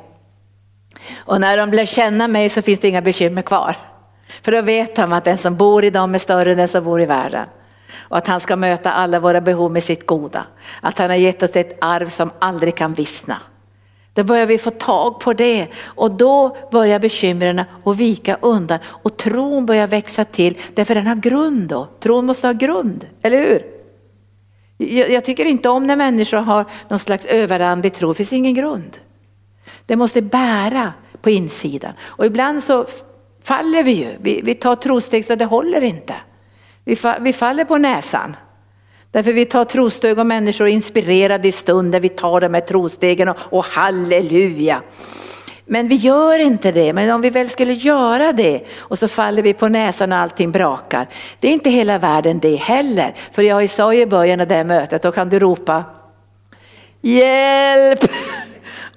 Och när de lär känna mig så finns det inga bekymmer kvar. För då vet han att den som bor i dem är större än den som bor i världen. Och att han ska möta alla våra behov med sitt goda. Att han har gett oss ett arv som aldrig kan vissna. Då börjar vi få tag på det och då börjar bekymren att vika undan och tron börjar växa till därför den har grund då. Tron måste ha grund, eller hur? Jag, tycker inte om när människor har någon slags överandlig tro, det finns ingen grund. Det måste bära på insidan och ibland så faller vi ju, vi, vi tar trosteg så det håller inte. Vi, vi faller på näsan. Därför vi tar trosteg och människor är inspirerade i stunden vi tar de här trostegen och, och halleluja. Men vi gör inte det, men om vi väl skulle göra det och så faller vi på näsan och allting brakar. Det är inte hela världen det heller. För jag sa ju i början av det här mötet, då kan du ropa Hjälp!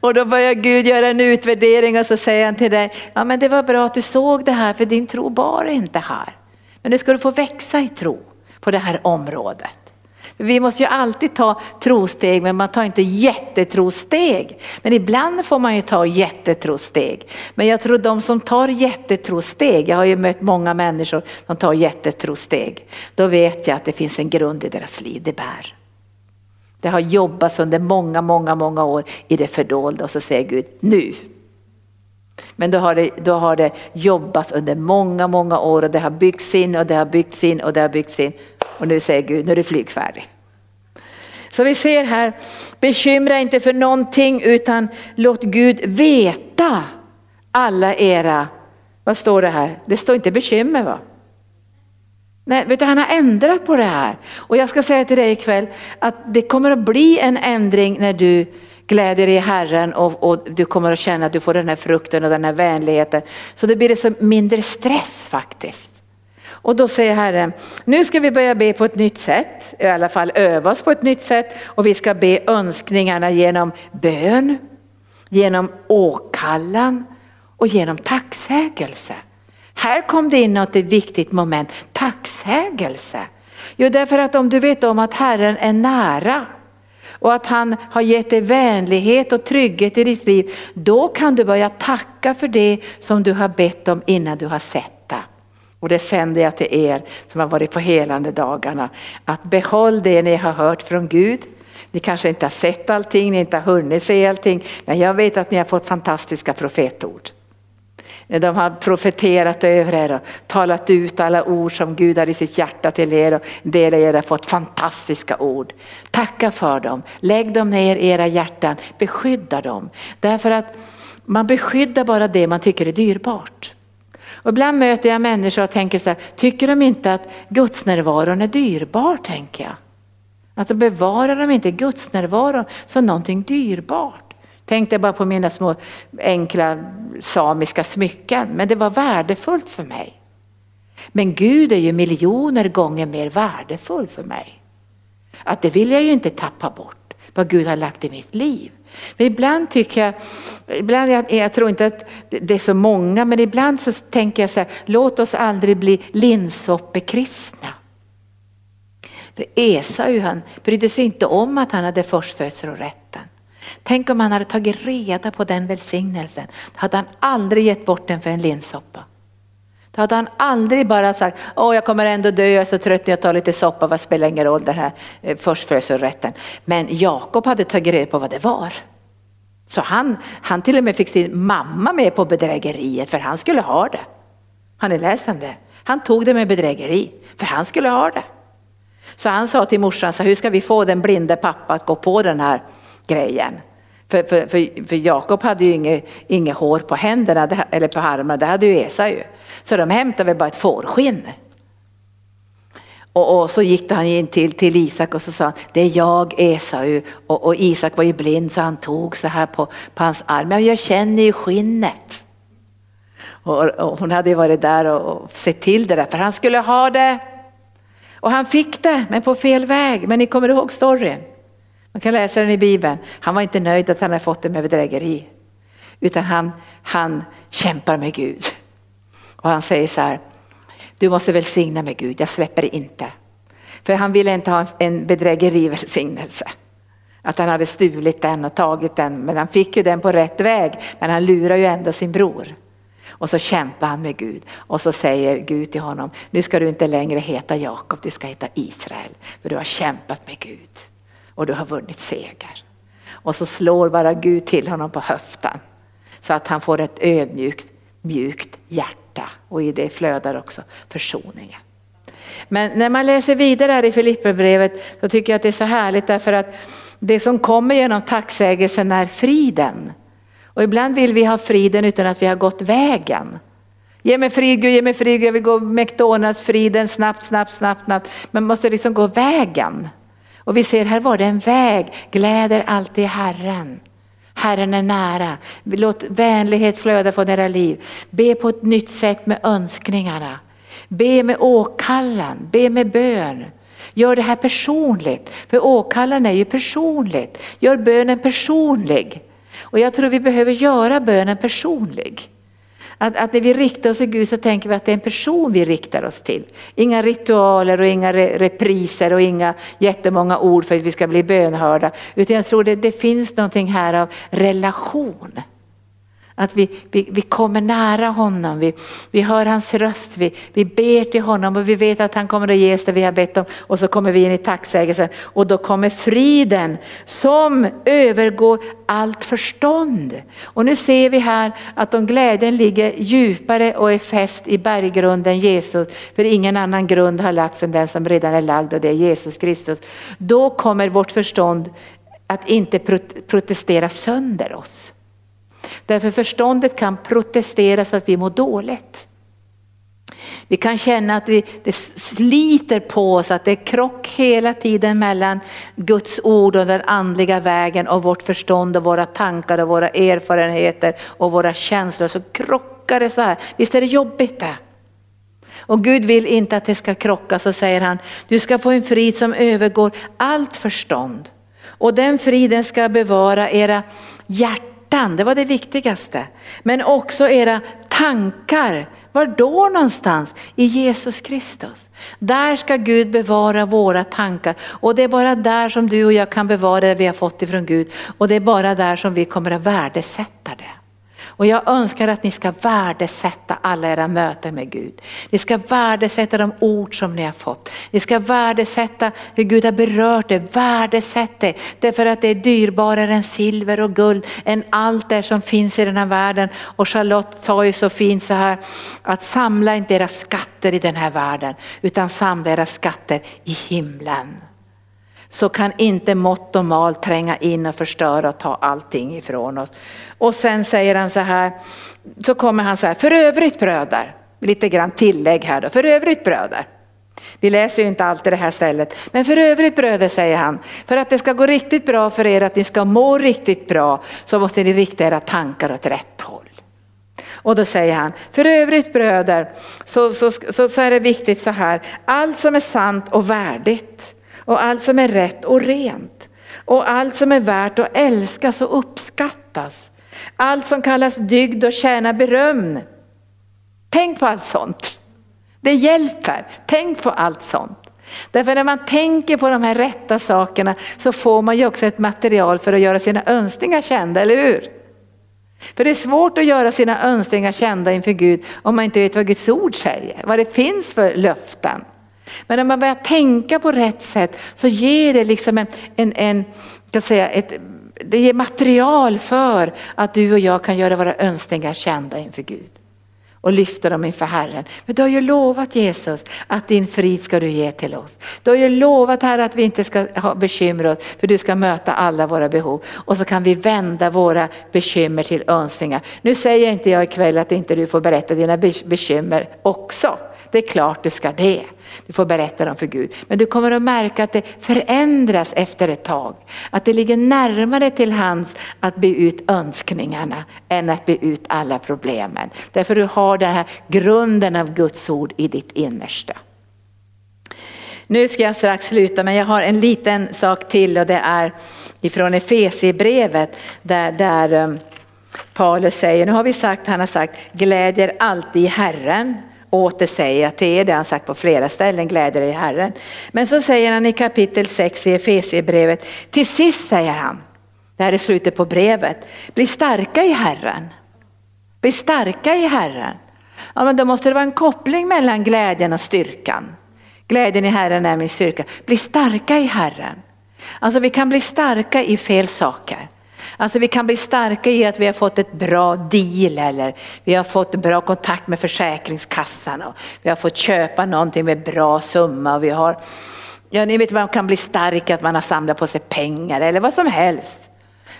Och då börjar Gud göra en utvärdering och så säger han till dig, ja men det var bra att du såg det här för din tro bar inte här. Men nu ska du få växa i tro på det här området. Vi måste ju alltid ta trosteg men man tar inte jättetrosteg. Men ibland får man ju ta jättetrosteg. Men jag tror de som tar jättetrosteg, jag har ju mött många människor som tar jättetrosteg. Då vet jag att det finns en grund i deras liv, det bär. Det har jobbats under många, många, många år i det fördolda och så säger Gud nu. Men då har, det, då har det jobbats under många, många år och det har byggts in och det har byggts in och det har byggts in. Och nu säger Gud, nu är du flygfärdig. Så vi ser här, bekymra inte för någonting utan låt Gud veta alla era, vad står det här? Det står inte bekymmer va? Nej, vet du, han har ändrat på det här. Och jag ska säga till dig ikväll att det kommer att bli en ändring när du gläder dig i Herren och, och, du kommer att känna att du får den här frukten och den här vänligheten. Så det blir det så mindre stress faktiskt. Och då säger Herren, nu ska vi börja be på ett nytt sätt, i alla fall öva oss på ett nytt sätt och vi ska be önskningarna genom bön, genom åkallan och genom tacksägelse. Här kom det in något viktigt moment, tacksägelse. Jo, därför att om du vet om att Herren är nära och att han har gett dig vänlighet och trygghet i ditt liv, då kan du börja tacka för det som du har bett om innan du har sett. Och det sänder jag till er som har varit på helande dagarna, att behåll det ni har hört från Gud. Ni kanske inte har sett allting, ni inte har hunnit se allting, men jag vet att ni har fått fantastiska profetord. De har profeterat över er och talat ut alla ord som Gud har i sitt hjärta till er och en del av er har fått fantastiska ord. Tacka för dem, lägg dem ner i era hjärtan, beskydda dem. Därför att man beskyddar bara det man tycker är dyrbart. Och ibland möter jag människor och tänker så här, tycker de inte att gudsnärvaron är dyrbar tänker jag? Alltså bevarar de inte gudsnärvaron som någonting dyrbart? Tänkte bara på mina små enkla samiska smycken, men det var värdefullt för mig. Men Gud är ju miljoner gånger mer värdefull för mig. Att det vill jag ju inte tappa bort, vad Gud har lagt i mitt liv. Men ibland tycker jag, ibland jag, jag tror inte att det är så många, men ibland så tänker jag så här, låt oss aldrig bli linsoppekristna. För Esau han brydde sig inte om att han hade förstfödslorätten. Tänk om han hade tagit reda på den välsignelsen. Då hade han aldrig gett bort den för en linssoppa. Då hade han aldrig bara sagt, åh jag kommer ändå dö, jag är så trött, jag tar lite soppa, vad spelar ingen roll den här eh, förstfödselrätten. Men Jakob hade tagit reda på vad det var. Så han, han till och med fick sin mamma med på bedrägeriet för han skulle ha det. Har ni läst om det? Han tog det med bedrägeri för han skulle ha det. Så han sa till morsan, så hur ska vi få den blinde pappa att gå på den här grejen? För, för, för, för Jakob hade ju inget, inget hår på händerna eller på armarna, det hade ju Esau. Så de hämtade väl bara ett fårskinn. Och, och, så gick han in till, till Isak och så sa han, det är jag Esau. Och, och Isak var ju blind så han tog så här på, på hans arm, men jag känner ju skinnet. Och, och hon hade ju varit där och, och sett till det där, för han skulle ha det. Och han fick det, men på fel väg. Men ni kommer ihåg storyn? Man kan läsa den i Bibeln. Han var inte nöjd att han hade fått det med bedrägeri. Utan han, han kämpar med Gud. Och han säger så här, du måste välsigna med Gud, jag släpper det inte. För han ville inte ha en bedrägerivälsignelse. Att han hade stulit den och tagit den, men han fick ju den på rätt väg. Men han lurar ju ändå sin bror. Och så kämpar han med Gud och så säger Gud till honom, nu ska du inte längre heta Jakob, du ska heta Israel. För du har kämpat med Gud och du har vunnit seger. Och så slår bara Gud till honom på höften. Så att han får ett ödmjukt, mjukt hjärta. Och i det flödar också försoningen. Men när man läser vidare här i Filipperbrevet så tycker jag att det är så härligt därför att det som kommer genom tacksägelsen är friden. Och ibland vill vi ha friden utan att vi har gått vägen. Ge mig frid Gud, ge mig frid Gud, jag vill gå McDonalds-friden snabbt, snabbt, snabbt, snabbt. Man måste liksom gå vägen. Och vi ser här var det en väg, gläder alltid Herren. Herren är nära. Låt vänlighet flöda från era liv. Be på ett nytt sätt med önskningarna. Be med åkallan, be med bön. Gör det här personligt, för åkallan är ju personligt. Gör bönen personlig. Och jag tror vi behöver göra bönen personlig. Att, att, när vi riktar oss till Gud så tänker vi att det är en person vi riktar oss till. Inga ritualer och inga repriser och inga jättemånga ord för att vi ska bli bönhörda. Utan jag tror det, det finns någonting här av relation. Att vi, vi, vi kommer nära honom, vi, vi hör hans röst, vi, vi ber till honom och vi vet att han kommer att ge oss det vi har bett om. Och så kommer vi in i tacksägelsen och då kommer friden som övergår allt förstånd. Och nu ser vi här att om glädjen ligger djupare och är fäst i berggrunden Jesus, för ingen annan grund har lagts än den som redan är lagd och det är Jesus Kristus. Då kommer vårt förstånd att inte protestera sönder oss. Därför förståndet kan protestera så att vi mår dåligt. Vi kan känna att vi, det sliter på oss, att det är krock hela tiden mellan Guds ord och den andliga vägen och vårt förstånd och våra tankar och våra erfarenheter och våra känslor. Så krockar det så här. Visst är det jobbigt det? Och Gud vill inte att det ska krocka så säger han, du ska få en frid som övergår allt förstånd. Och den friden ska bevara era hjärtan hjärtan, det var det viktigaste. Men också era tankar. Var då någonstans? I Jesus Kristus. Där ska Gud bevara våra tankar och det är bara där som du och jag kan bevara det vi har fått ifrån Gud och det är bara där som vi kommer att värdesätta det. Och jag önskar att ni ska värdesätta alla era möten med Gud. Ni ska värdesätta de ord som ni har fått. Ni ska värdesätta hur Gud har berört er. Värdesätt det. Därför att det är dyrbarare än silver och guld, än allt det som finns i den här världen. Och Charlotte sa ju så fint så här, att samla inte era skatter i den här världen, utan samla era skatter i himlen så kan inte mått och mal tränga in och förstöra och ta allting ifrån oss. Och sen säger han så här, så kommer han så här, för övrigt bröder, lite grann tillägg här då, för övrigt bröder. Vi läser ju inte alltid det här stället, men för övrigt bröder säger han, för att det ska gå riktigt bra för er, att ni ska må riktigt bra, så måste ni rikta era tankar åt rätt håll. Och då säger han, för övrigt bröder, så, så, så, så är det viktigt så här, allt som är sant och värdigt, och allt som är rätt och rent och allt som är värt att älskas och uppskattas. Allt som kallas dygd och tjänar beröm. Tänk på allt sånt. Det hjälper. Tänk på allt sånt. Därför när man tänker på de här rätta sakerna så får man ju också ett material för att göra sina önskningar kända, eller hur? För det är svårt att göra sina önskningar kända inför Gud om man inte vet vad Guds ord säger, vad det finns för löften. Men när man börjar tänka på rätt sätt så ger det liksom en, en, en kan säga, ett, det ger material för att du och jag kan göra våra önskningar kända inför Gud och lyfta dem inför Herren. Men du har ju lovat Jesus att din frid ska du ge till oss. Du har ju lovat Herre att vi inte ska ha bekymmer oss för du ska möta alla våra behov. Och så kan vi vända våra bekymmer till önskningar. Nu säger inte jag ikväll att inte du får berätta dina bekymmer också. Det är klart du ska det. Du får berätta dem för Gud. Men du kommer att märka att det förändras efter ett tag. Att det ligger närmare till hands att be ut önskningarna än att be ut alla problemen. Därför du har den här grunden av Guds ord i ditt innersta. Nu ska jag strax sluta men jag har en liten sak till och det är ifrån Efesierbrevet där, där eh, Paulus säger, nu har vi sagt, han har sagt, glädjer alltid i Herren. Åter säger jag till er, det har han sagt på flera ställen, gläder er i Herren. Men så säger han i kapitel 6 i Efesierbrevet, till sist säger han, det här är slutet på brevet, bli starka i Herren. Bli starka i Herren. Ja men då måste det vara en koppling mellan glädjen och styrkan. Glädjen i Herren är min styrka. Bli starka i Herren. Alltså vi kan bli starka i fel saker. Alltså vi kan bli starka i att vi har fått ett bra deal eller vi har fått bra kontakt med Försäkringskassan och vi har fått köpa någonting med bra summa och vi har, ja ni vet man kan bli stark att man har samlat på sig pengar eller vad som helst.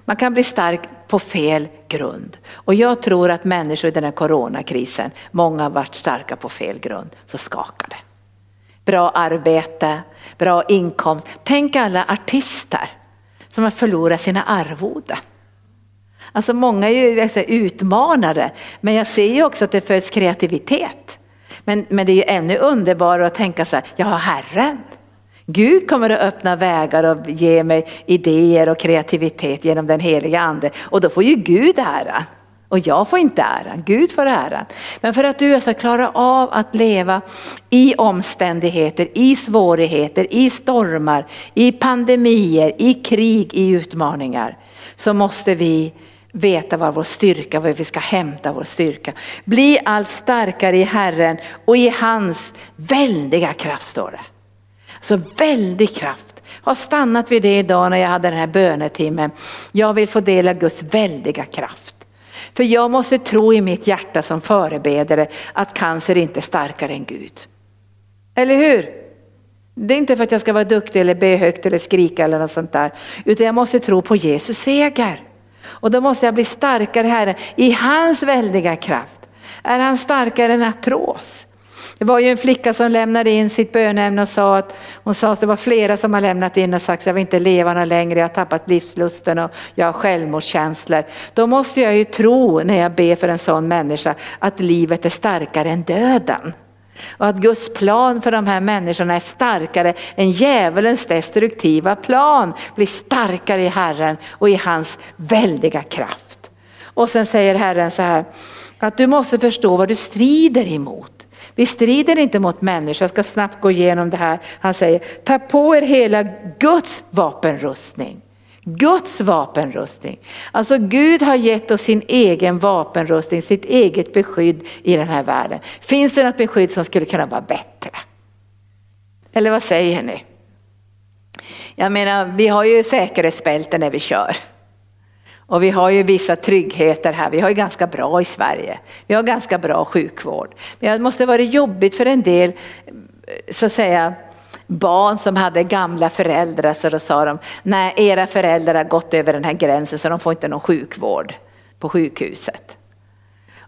Man kan bli stark på fel grund. Och jag tror att människor i den här coronakrisen, många har varit starka på fel grund, så skakar det. Bra arbete, bra inkomst. Tänk alla artister som har förlorat sina arvoden. Alltså många är ju liksom utmanare, men jag ser ju också att det föds kreativitet. Men, men det är ju ännu underbarare att tänka så här, jag har Herren. Gud kommer att öppna vägar och ge mig idéer och kreativitet genom den heliga ande och då får ju Gud äran. Och jag får inte äran, Gud får äran. Men för att du ska klara av att leva i omständigheter, i svårigheter, i stormar, i pandemier, i krig, i utmaningar så måste vi veta var vår styrka, var vi ska hämta vår styrka. Bli allt starkare i Herren och i hans väldiga kraft står det. Så väldig kraft. Har stannat vid det idag när jag hade den här bönetimmen. Jag vill få del av Guds väldiga kraft. För jag måste tro i mitt hjärta som förebedare att cancer inte är starkare än Gud. Eller hur? Det är inte för att jag ska vara duktig eller be högt eller skrika eller något sånt där. Utan jag måste tro på Jesus seger. Och då måste jag bli starkare Herre i hans väldiga kraft. Är han starkare än artros? Det var ju en flicka som lämnade in sitt bönämne och sa att hon sa att det var flera som har lämnat in och sagt att jag vill inte leva någon längre, jag har tappat livslusten och jag har självmordskänslor. Då måste jag ju tro när jag ber för en sån människa att livet är starkare än döden. Och att Guds plan för de här människorna är starkare än djävulens destruktiva plan. Blir starkare i Herren och i hans väldiga kraft. Och sen säger Herren så här, att du måste förstå vad du strider emot. Vi strider inte mot människor, jag ska snabbt gå igenom det här. Han säger, ta på er hela Guds vapenrustning. Guds vapenrustning. Alltså Gud har gett oss sin egen vapenrustning, sitt eget beskydd i den här världen. Finns det något beskydd som skulle kunna vara bättre? Eller vad säger ni? Jag menar, vi har ju säkerhetsbälten när vi kör. Och vi har ju vissa tryggheter här. Vi har ju ganska bra i Sverige. Vi har ganska bra sjukvård. Men det måste varit jobbigt för en del, så att säga, barn som hade gamla föräldrar så då sa de, nej era föräldrar har gått över den här gränsen så de får inte någon sjukvård på sjukhuset.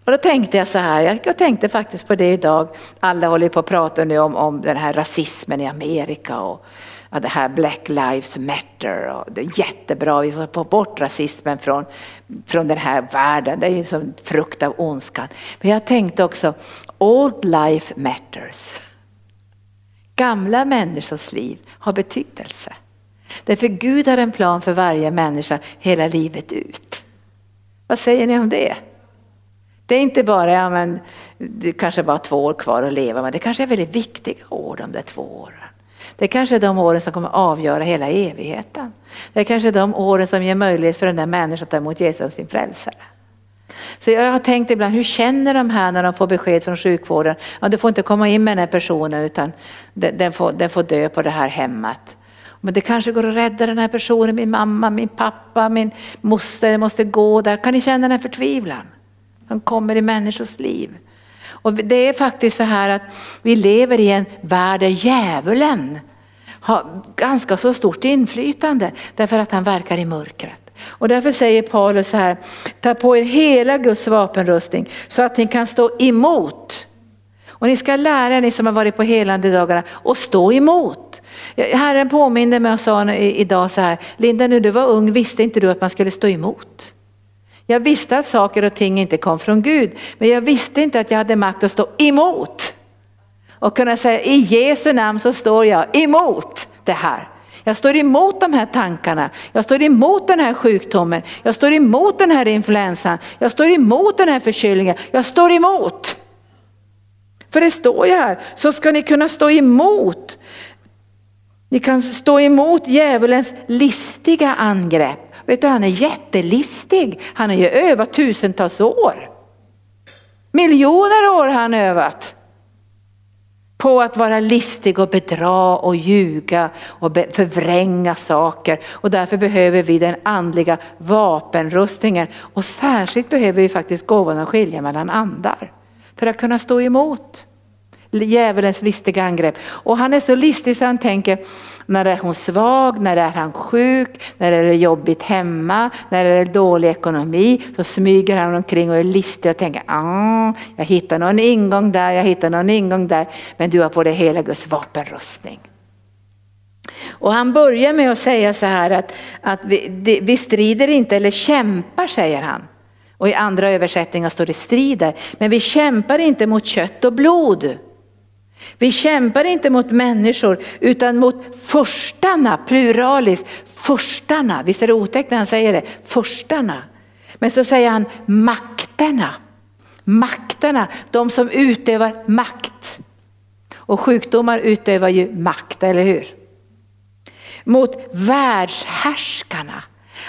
Och då tänkte jag så här, jag tänkte faktiskt på det idag, alla håller på att prata nu om, om den här rasismen i Amerika och att det här Black Lives Matter och det är jättebra, vi får få bort rasismen från, från den här världen, det är ju som frukt av ondskan. Men jag tänkte också, Old Life Matters. Gamla människors liv har betydelse. Därför Gud har en plan för varje människa hela livet ut. Vad säger ni om det? Det är inte bara, ja men det kanske bara två år kvar att leva, men det kanske är väldigt viktiga år de där två åren. Det kanske är de åren som kommer avgöra hela evigheten. Det är kanske de åren som ger möjlighet för den där människan att ta emot Jesus som sin frälsare. Så jag har tänkt ibland, hur känner de här när de får besked från sjukvården? Ja, du får inte komma in med den här personen utan den får, den får dö på det här hemmet. Men det kanske går att rädda den här personen, min mamma, min pappa, min moster måste gå där. Kan ni känna den här förtvivlan? Som kommer i människors liv. Och det är faktiskt så här att vi lever i en värld där djävulen har ganska så stort inflytande därför att han verkar i mörkret. Och därför säger Paulus så här, ta på er hela Guds vapenrustning så att ni kan stå emot. Och ni ska lära er, ni som har varit på helande dagarna, att stå emot. Herren påminde mig och sa idag så här, Linda när du var ung visste inte du att man skulle stå emot. Jag visste att saker och ting inte kom från Gud, men jag visste inte att jag hade makt att stå emot. Och kunna säga i Jesu namn så står jag emot det här. Jag står emot de här tankarna, jag står emot den här sjukdomen, jag står emot den här influensan, jag står emot den här förkylningen, jag står emot. För det står ju här, så ska ni kunna stå emot. Ni kan stå emot djävulens listiga angrepp. Vet du, han är jättelistig. Han har ju övat tusentals år. Miljoner år har han övat. på att vara listig och bedra och ljuga och förvränga saker. Och därför behöver vi den andliga vapenrustningen. Och särskilt behöver vi faktiskt gåvan att skilja mellan andar. För att kunna stå emot djävulens listiga angrepp. Och han är så listig så han tänker, när är hon svag, när är han sjuk, när är det jobbigt hemma, när är det dålig ekonomi. Så smyger han omkring och är listig och tänker, ah, jag hittar någon ingång där, jag hittar någon ingång där. Men du har på dig hela Guds vapenrustning. Och han börjar med att säga så här att, att vi, vi strider inte eller kämpar säger han. Och i andra översättningar står det strider. Men vi kämpar inte mot kött och blod. Vi kämpar inte mot människor utan mot förstarna, pluralis, förstarna. Visst är det otäckt när han säger det? Förstarna. Men så säger han makterna. Makterna, de som utövar makt. Och sjukdomar utövar ju makt, eller hur? Mot världshärskarna.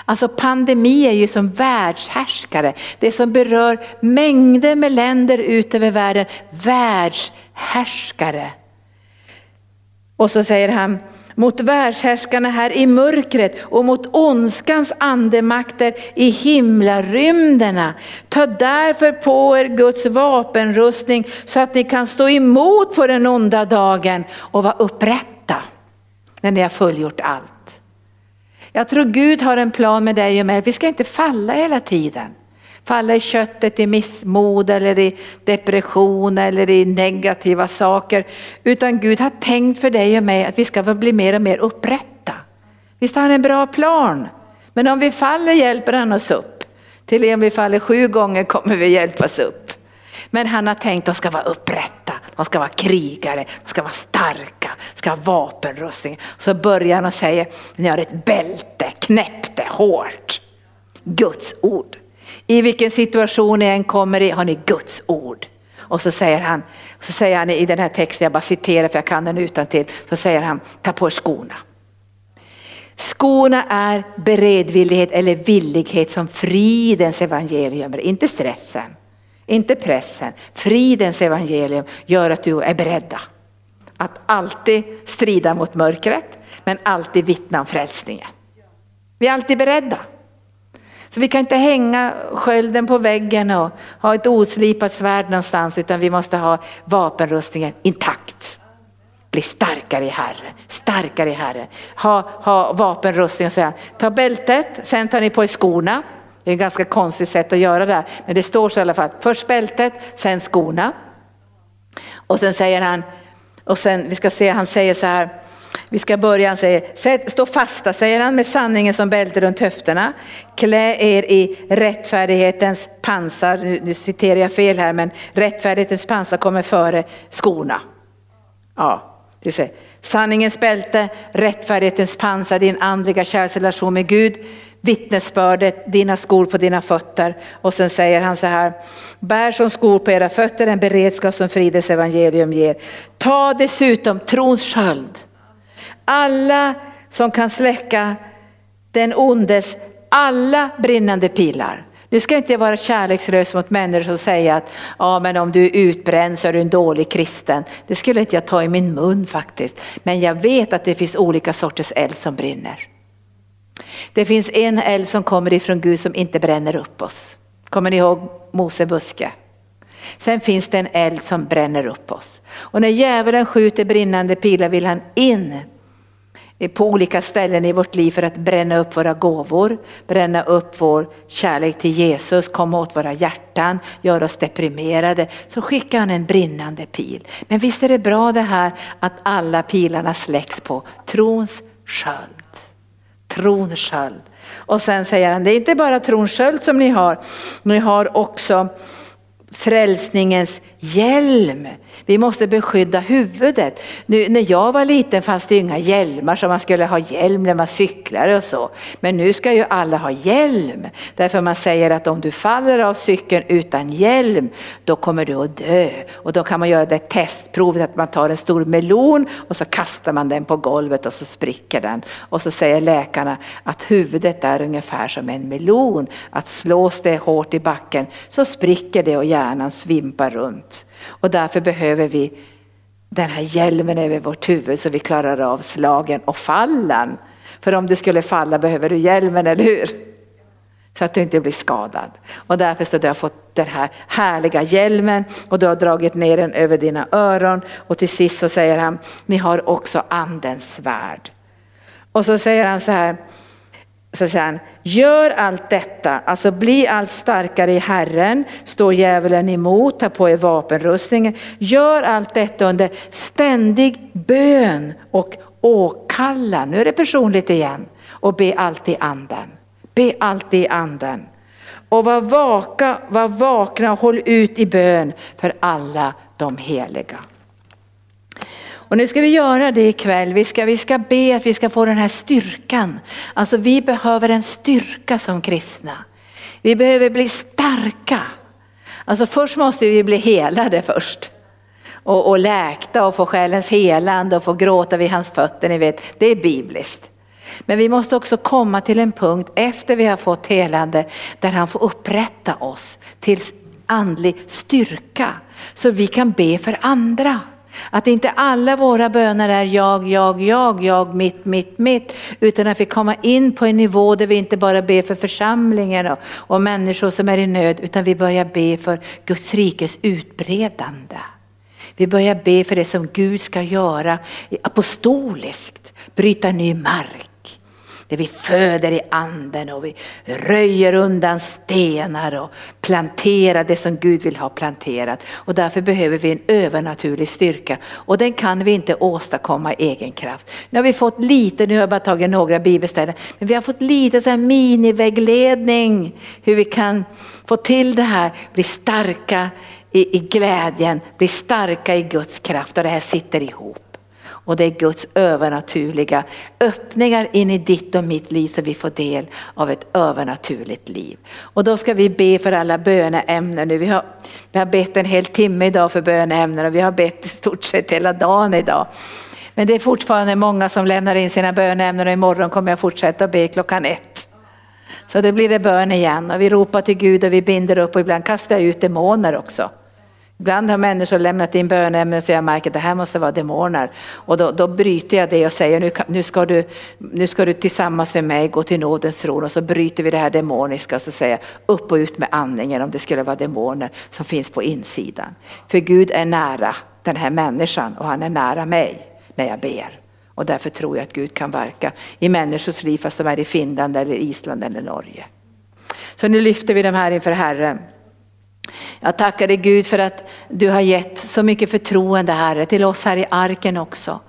Alltså pandemi är ju som världshärskare. Det som berör mängder med länder ut över världen. Världshärskare. Och så säger han mot världshärskarna här i mörkret och mot ondskans andemakter i himlarymderna. Ta därför på er Guds vapenrustning så att ni kan stå emot på den onda dagen och vara upprätta när ni har fullgjort allt. Jag tror Gud har en plan med dig och mig. Vi ska inte falla hela tiden. Falla i köttet, i missmod eller i depression eller i negativa saker. Utan Gud har tänkt för dig och mig att vi ska få bli mer och mer upprätta. Visst har han en bra plan. Men om vi faller hjälper han oss upp. Till och med om vi faller sju gånger kommer vi hjälpas upp. Men han har tänkt att de ska vara upprätta, de ska vara krigare, de ska vara starka, de ska ha vapenrustning. Så börjar han och säger, ni har ett bälte, knäpp det hårt. Guds ord. I vilken situation ni än kommer i har ni Guds ord. Och så säger han, så säger han i den här texten, jag bara citerar för jag kan den utan till. så säger han, ta på er skorna. Skorna är beredvillighet eller villighet som fridens evangelium, inte stressen. Inte pressen. Fridens evangelium gör att du är beredda. Att alltid strida mot mörkret men alltid vittna om frälsningen. Vi är alltid beredda. Så vi kan inte hänga skölden på väggen och ha ett oslipat svärd någonstans utan vi måste ha vapenrustningen intakt. Bli starkare i Herren, starkare i Herren. Ha, ha vapenrustning och säga, ta bältet, sen tar ni på er skorna. Det är ett ganska konstigt sätt att göra det, men det står så i alla fall. Först bältet, sen skorna. Och sen säger han, och sen, vi ska se, han säger så här, vi ska börja, han säger, stå fasta säger han med sanningen som bälte runt höfterna. Klä er i rättfärdighetens pansar, nu, nu citerar jag fel här, men rättfärdighetens pansar kommer före skorna. Ja, det ser. Sanningens bälte, rättfärdighetens pansar, din andliga kärleksrelation med Gud vittnesbördet, dina skor på dina fötter. Och sen säger han så här, bär som skor på era fötter en beredskap som fridens evangelium ger. Ta dessutom trons sköld. Alla som kan släcka den ondes alla brinnande pilar. Nu ska inte jag vara kärlekslös mot människor och säga att ja, men om du är utbränd så är du en dålig kristen. Det skulle inte jag ta i min mun faktiskt. Men jag vet att det finns olika sorters eld som brinner. Det finns en eld som kommer ifrån Gud som inte bränner upp oss. Kommer ni ihåg Mosebuske? Sen finns det en eld som bränner upp oss. Och när djävulen skjuter brinnande pilar vill han in på olika ställen i vårt liv för att bränna upp våra gåvor, bränna upp vår kärlek till Jesus, komma åt våra hjärtan, göra oss deprimerade. Så skickar han en brinnande pil. Men visst är det bra det här att alla pilarna släcks på trons sköld tronsköld. Och sen säger han, det är inte bara tronsköld som ni har, ni har också frälsningens hjälm. Vi måste beskydda huvudet. Nu, när jag var liten fanns det inga hjälmar så man skulle ha hjälm när man cyklade och så. Men nu ska ju alla ha hjälm. Därför man säger att om du faller av cykeln utan hjälm då kommer du att dö. Och då kan man göra det testprovet att man tar en stor melon och så kastar man den på golvet och så spricker den. Och så säger läkarna att huvudet är ungefär som en melon. Att slås det hårt i backen så spricker det och hjärnan svimpar runt. Och därför behöver vi den här hjälmen över vårt huvud så vi klarar av slagen och fallen. För om du skulle falla behöver du hjälmen, eller hur? Så att du inte blir skadad. Och därför så du har fått den här härliga hjälmen och du har dragit ner den över dina öron. Och till sist så säger han, ni har också andens svärd. Och så säger han så här, så säger han, gör allt detta, alltså bli allt starkare i Herren, stå djävulen emot, ta på er vapenrustningen. Gör allt detta under ständig bön och åkallan, nu är det personligt igen, och be alltid anden. Be alltid i anden. Och var, vaka, var vakna och håll ut i bön för alla de heliga. Och nu ska vi göra det ikväll. Vi ska, vi ska be att vi ska få den här styrkan. Alltså vi behöver en styrka som kristna. Vi behöver bli starka. Alltså först måste vi bli helade först. Och, och läkta och få själens helande och få gråta vid hans fötter. Ni vet, det är bibliskt. Men vi måste också komma till en punkt efter vi har fått helande där han får upprätta oss till andlig styrka så vi kan be för andra. Att inte alla våra böner är jag, jag, jag, jag, mitt, mitt, mitt. Utan att vi kommer in på en nivå där vi inte bara ber för församlingen och, och människor som är i nöd utan vi börjar be för Guds rikes utbredande. Vi börjar be för det som Gud ska göra apostoliskt, bryta ny mark där vi föder i anden och vi röjer undan stenar och planterar det som Gud vill ha planterat. Och därför behöver vi en övernaturlig styrka och den kan vi inte åstadkomma i egen kraft. Nu har vi fått lite, nu har jag bara tagit några bibelställen, men vi har fått lite så här minivägledning hur vi kan få till det här, bli starka i, i glädjen, bli starka i Guds kraft och det här sitter ihop. Och det är Guds övernaturliga öppningar in i ditt och mitt liv så vi får del av ett övernaturligt liv. Och då ska vi be för alla böneämnen nu. Vi har, vi har bett en hel timme idag för böneämnen och vi har bett i stort sett hela dagen idag. Men det är fortfarande många som lämnar in sina böneämnen och imorgon kommer jag fortsätta be klockan ett. Så det blir det bön igen och vi ropar till Gud och vi binder upp och ibland kastar jag ut demoner också. Ibland har människor lämnat in bönämnen så jag märker att det här måste vara demoner. Och då, då bryter jag det och säger nu, nu, ska du, nu ska du tillsammans med mig gå till nådens tron och så bryter vi det här demoniska och så säger jag upp och ut med andningen om det skulle vara demoner som finns på insidan. För Gud är nära den här människan och han är nära mig när jag ber. Och därför tror jag att Gud kan verka i människors liv fast de är i Finland eller Island eller Norge. Så nu lyfter vi de här inför Herren. Jag tackar dig Gud för att du har gett så mycket förtroende Herre till oss här i arken också.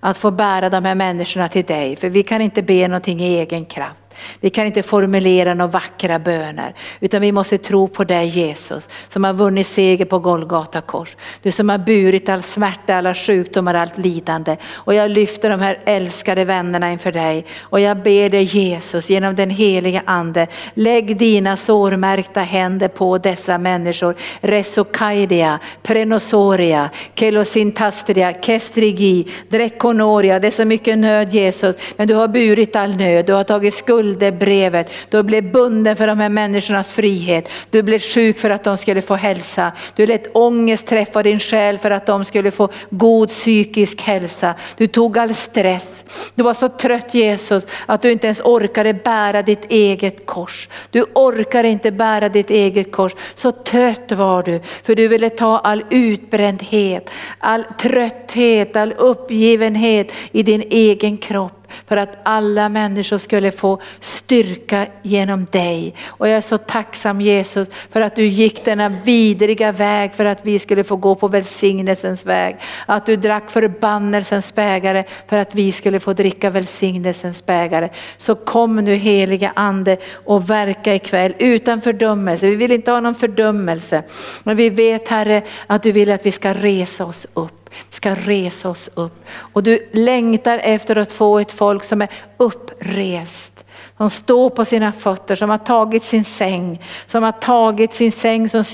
Att få bära de här människorna till dig, för vi kan inte be någonting i egen kraft. Vi kan inte formulera några vackra böner, utan vi måste tro på dig Jesus som har vunnit seger på Golgata kors. Du som har burit all smärta, alla sjukdomar, allt lidande. Och jag lyfter de här älskade vännerna inför dig och jag ber dig Jesus genom den heliga ande, lägg dina sårmärkta händer på dessa människor. Resokaidia, Prenosoria, Kelosintastria, Kestrigi, Drekonoria. Det är så mycket nöd Jesus, men du har burit all nöd, du har tagit skuld skuldebrevet. Du blev bunden för de här människornas frihet. Du blev sjuk för att de skulle få hälsa. Du lät ångest träffa din själ för att de skulle få god psykisk hälsa. Du tog all stress. Du var så trött Jesus att du inte ens orkade bära ditt eget kors. Du orkade inte bära ditt eget kors. Så trött var du för du ville ta all utbrändhet, all trötthet, all uppgivenhet i din egen kropp för att alla människor skulle få styrka genom dig. Och jag är så tacksam Jesus för att du gick denna vidriga väg för att vi skulle få gå på välsignelsens väg. Att du drack förbannelsens bägare för att vi skulle få dricka välsignelsens bägare. Så kom nu heliga ande och verka ikväll utan fördömelse. Vi vill inte ha någon fördömelse. Men vi vet Herre att du vill att vi ska resa oss upp ska resa oss upp. Och du längtar efter att få ett folk som är upprest. Som står på sina fötter, som har tagit sin säng, som har tagit sin säng som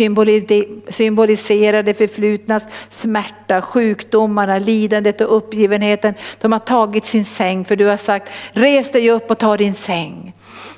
symboliserar det förflutnas smärta, sjukdomarna, lidandet och uppgivenheten. De har tagit sin säng för du har sagt, res dig upp och ta din säng.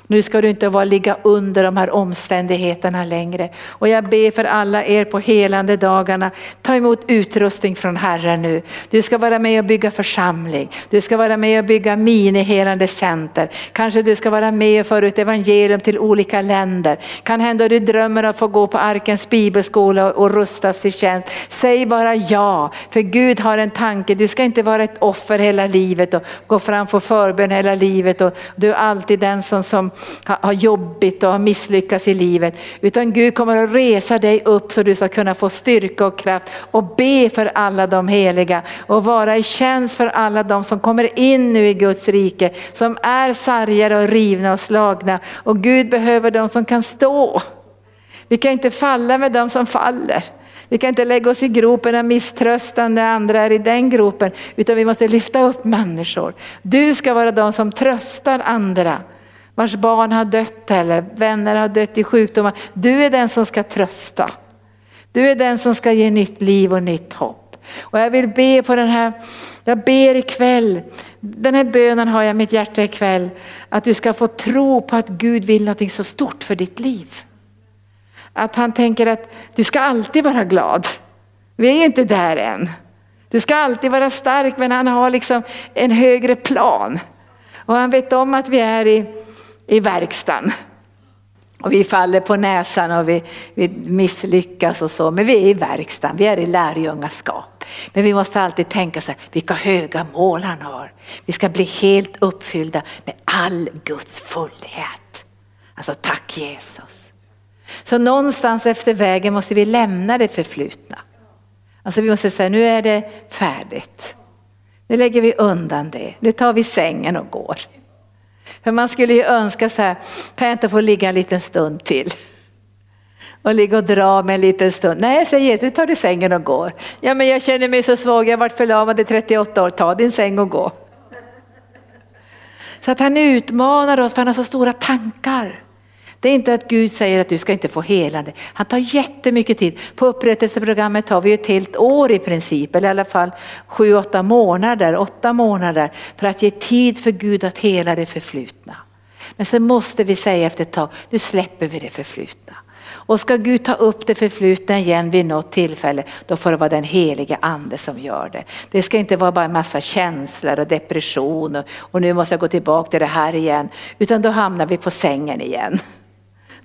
Nu ska du inte vara ligga under de här omständigheterna längre. Och jag ber för alla er på helande dagarna, ta emot utrustning från Herren nu. Du ska vara med och bygga församling, du ska vara med och bygga minihelande center. Kanske du ska vara med och föra ut evangelium till olika länder. Kan hända du drömmer om att få gå på Arkens bibelskola och rustas till tjänst. Säg bara ja, för Gud har en tanke. Du ska inte vara ett offer hela livet och gå fram för förbön hela livet och du är alltid den som, som har jobbigt och har misslyckats i livet. Utan Gud kommer att resa dig upp så du ska kunna få styrka och kraft och be för alla de heliga och vara i tjänst för alla de som kommer in nu i Guds rike, som är sargade och rivna och slagna. Och Gud behöver de som kan stå. Vi kan inte falla med de som faller. Vi kan inte lägga oss i gropen av misströstan när andra är i den gropen, utan vi måste lyfta upp människor. Du ska vara de som tröstar andra vars barn har dött eller vänner har dött i sjukdomar. Du är den som ska trösta. Du är den som ska ge nytt liv och nytt hopp. Och jag vill be på den här, jag ber ikväll, den här bönen har jag i mitt hjärta ikväll, att du ska få tro på att Gud vill någonting så stort för ditt liv. Att han tänker att du ska alltid vara glad. Vi är ju inte där än. Du ska alltid vara stark men han har liksom en högre plan. Och han vet om att vi är i, i verkstaden. Och vi faller på näsan och vi, vi misslyckas och så. Men vi är i verkstaden, vi är i lärjungaskap. Men vi måste alltid tänka så här, vilka höga mål han har. Vi ska bli helt uppfyllda med all Guds fullhet. Alltså tack Jesus. Så någonstans efter vägen måste vi lämna det förflutna. Alltså vi måste säga, nu är det färdigt. Nu lägger vi undan det. Nu tar vi sängen och går. För man skulle ju önska så här, kan jag inte få ligga en liten stund till? Och ligga och dra med en liten stund. Nej, säger Jesus, nu tar du sängen och går. Ja, men jag känner mig så svag, jag har varit förlamad i 38 år, ta din säng och gå. Så att han utmanar oss för han har så stora tankar. Det är inte att Gud säger att du ska inte få helande. Han tar jättemycket tid. På upprättelseprogrammet tar vi ett helt år i princip, eller i alla fall sju, åtta månader, åtta månader för att ge tid för Gud att hela det förflutna. Men sen måste vi säga efter ett tag, nu släpper vi det förflutna. Och ska Gud ta upp det förflutna igen vid något tillfälle, då får det vara den heliga ande som gör det. Det ska inte vara bara en massa känslor och depression och, och nu måste jag gå tillbaka till det här igen. Utan då hamnar vi på sängen igen.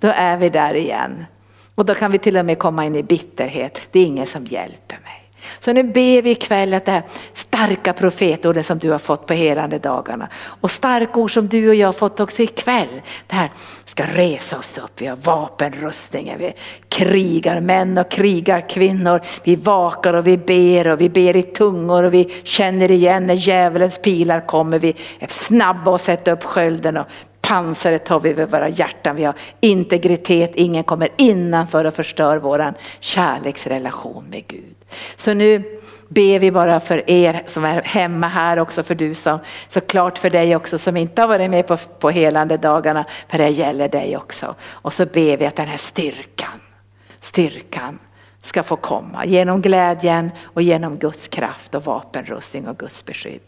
Då är vi där igen. Och då kan vi till och med komma in i bitterhet. Det är ingen som hjälper mig. Så nu ber vi ikväll att det här starka profetordet som du har fått på helande dagarna och starka ord som du och jag har fått också ikväll. Det här ska resa oss upp, vi har vapenrustningar, vi krigar män och krigar kvinnor. Vi vakar och vi ber och vi ber i tungor och vi känner igen när djävulens pilar kommer. Vi är snabba att sätta upp skölden och pansaret har vi över våra hjärtan. Vi har integritet, ingen kommer innanför och förstör våran kärleksrelation med Gud. Så nu ber vi bara för er som är hemma här också, för du som, såklart för dig också som inte har varit med på, på helande dagarna, för det gäller dig också. Och så ber vi att den här styrkan, styrkan ska få komma genom glädjen och genom Guds kraft och vapenrustning och Guds beskydd.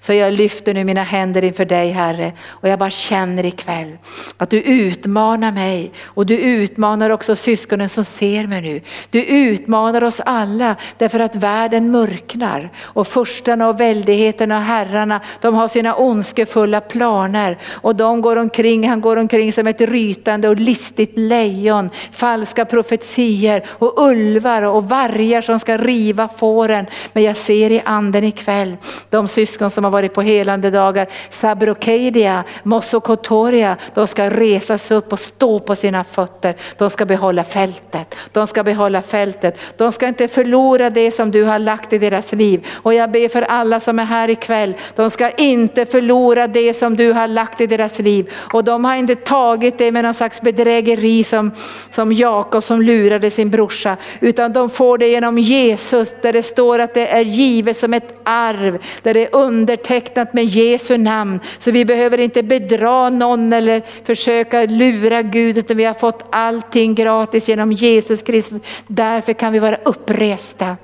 Så jag lyfter nu mina händer inför dig Herre och jag bara känner ikväll att du utmanar mig och du utmanar också syskonen som ser mig nu. Du utmanar oss alla därför att världen mörknar och förstarna och väldigheterna och herrarna de har sina ondskefulla planer och de går omkring, han går omkring som ett rytande och listigt lejon, falska profetier och ulvar och vargar som ska riva fåren. Men jag ser i anden ikväll de syskon som har varit på helande dagar, Sabrokeidia, Mossokotoria, de ska resas upp och stå på sina fötter. De ska behålla fältet. De ska behålla fältet. De ska inte förlora det som du har lagt i deras liv. Och jag ber för alla som är här ikväll, de ska inte förlora det som du har lagt i deras liv. Och de har inte tagit det med någon slags bedrägeri som, som Jakob som lurade sin brorsa, utan de får det genom Jesus där det står att det är givet som ett arv, där det är undertecknat med Jesu namn. Så vi behöver inte bedra någon eller försöka lura Gud utan vi har fått allting gratis genom Jesus Kristus. Därför kan vi vara uppresta.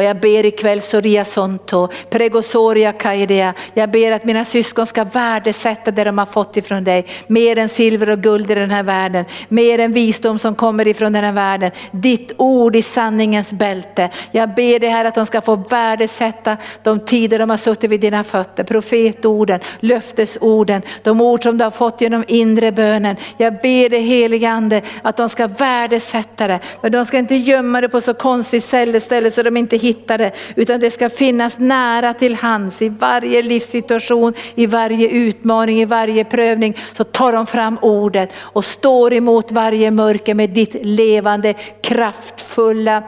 Och jag ber ikväll Soria Sonto, Pregosoria Kaidea. Jag ber att mina syskon ska värdesätta det de har fått ifrån dig. Mer än silver och guld i den här världen. Mer än visdom som kommer ifrån den här världen. Ditt ord i sanningens bälte. Jag ber dig här att de ska få värdesätta de tider de har suttit vid dina fötter. Profetorden, löftesorden, de ord som du har fått genom inre bönen. Jag ber dig helige Ande att de ska värdesätta det. Men de ska inte gömma det på så konstigt ställe så de inte hittar det. Utan det ska finnas nära till hands i varje livssituation, i varje utmaning, i varje prövning. Så tar de fram ordet och står emot varje mörker med ditt levande, kraftfulla,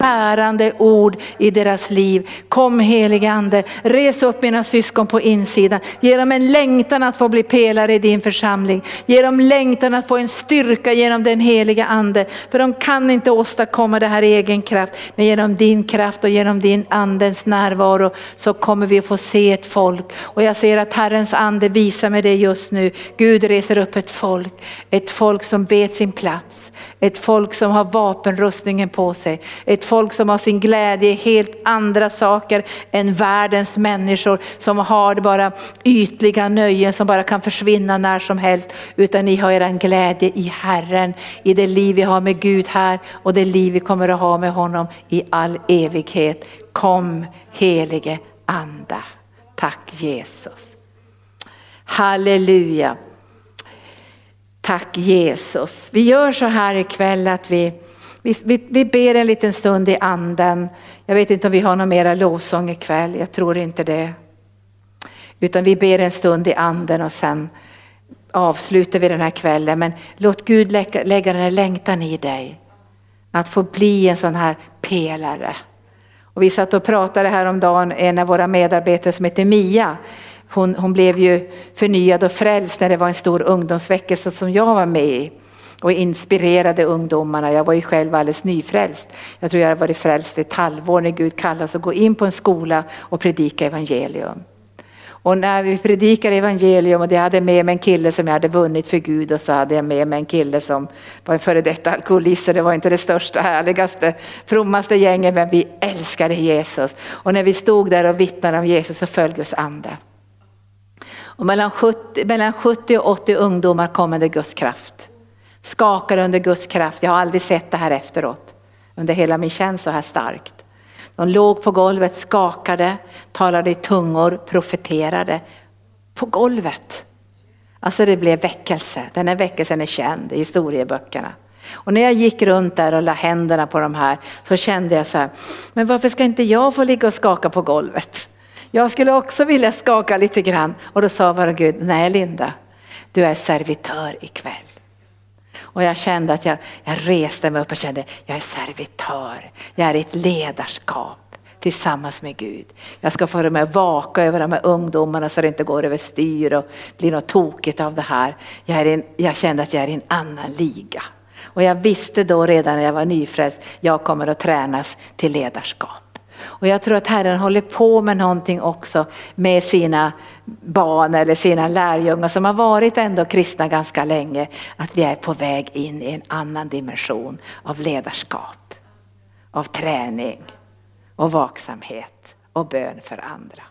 bärande ord i deras liv. Kom helige Ande, res upp mina syskon på insidan. Ge dem en längtan att få bli pelare i din församling. Ge dem längtan att få en styrka genom den heliga Ande. För de kan inte åstadkomma det här i egen kraft. Men genom din kraft och genom din Andens närvaro så kommer vi att få se ett folk. Och jag ser att Herrens Ande visar mig det just nu. Gud reser upp ett folk. Ett folk som vet sin plats. Ett folk som har vapenrustningen på sig. Ett folk som har sin glädje i helt andra saker än världens människor som har bara ytliga nöjen som bara kan försvinna när som helst. Utan ni har er glädje i Herren, i det liv vi har med Gud här och det liv vi kommer att ha med honom i all evighet. Kom helige Anda. Tack Jesus. Halleluja. Tack Jesus. Vi gör så här ikväll att vi, vi, vi, vi ber en liten stund i anden. Jag vet inte om vi har någon mera lovsång ikväll, jag tror inte det. Utan vi ber en stund i anden och sen avslutar vi den här kvällen. Men låt Gud lägga, lägga den här längtan i dig. Att få bli en sån här pelare. Och vi satt och pratade häromdagen, en av våra medarbetare som heter Mia. Hon, hon blev ju förnyad och frälst när det var en stor ungdomsväckelse som jag var med i och inspirerade ungdomarna. Jag var ju själv alldeles nyfrälst. Jag tror jag har varit frälst i ett halvår när Gud kallade oss att gå in på en skola och predika evangelium. Och när vi predikade evangelium och jag hade med mig en kille som jag hade vunnit för Gud och så hade jag med mig en kille som var en före detta alkoholist så det var inte det största, härligaste, frommaste gänget men vi älskade Jesus. Och när vi stod där och vittnade om Jesus så föll Guds ande. Och mellan 70, mellan 70 och 80 ungdomar kom under Guds kraft. Skakade under Guds kraft. Jag har aldrig sett det här efteråt. Under hela min tjänst så här starkt. De låg på golvet, skakade, talade i tungor, profeterade. På golvet. Alltså det blev väckelse. Den här väckelsen är känd i historieböckerna. Och när jag gick runt där och la händerna på de här så kände jag så här, men varför ska inte jag få ligga och skaka på golvet? Jag skulle också vilja skaka lite grann. Och då sa bara Gud, nej Linda, du är servitör ikväll. Och jag kände att jag, jag reste mig upp och kände, jag är servitör. Jag är i ett ledarskap tillsammans med Gud. Jag ska få med vaka över de här ungdomarna så det inte går över styr och blir något tokigt av det här. Jag, är jag kände att jag är i en annan liga. Och jag visste då redan när jag var nyfrälst, jag kommer att tränas till ledarskap. Och jag tror att Herren håller på med någonting också med sina barn eller sina lärjungar som har varit ändå kristna ganska länge. Att vi är på väg in i en annan dimension av ledarskap, av träning och vaksamhet och bön för andra.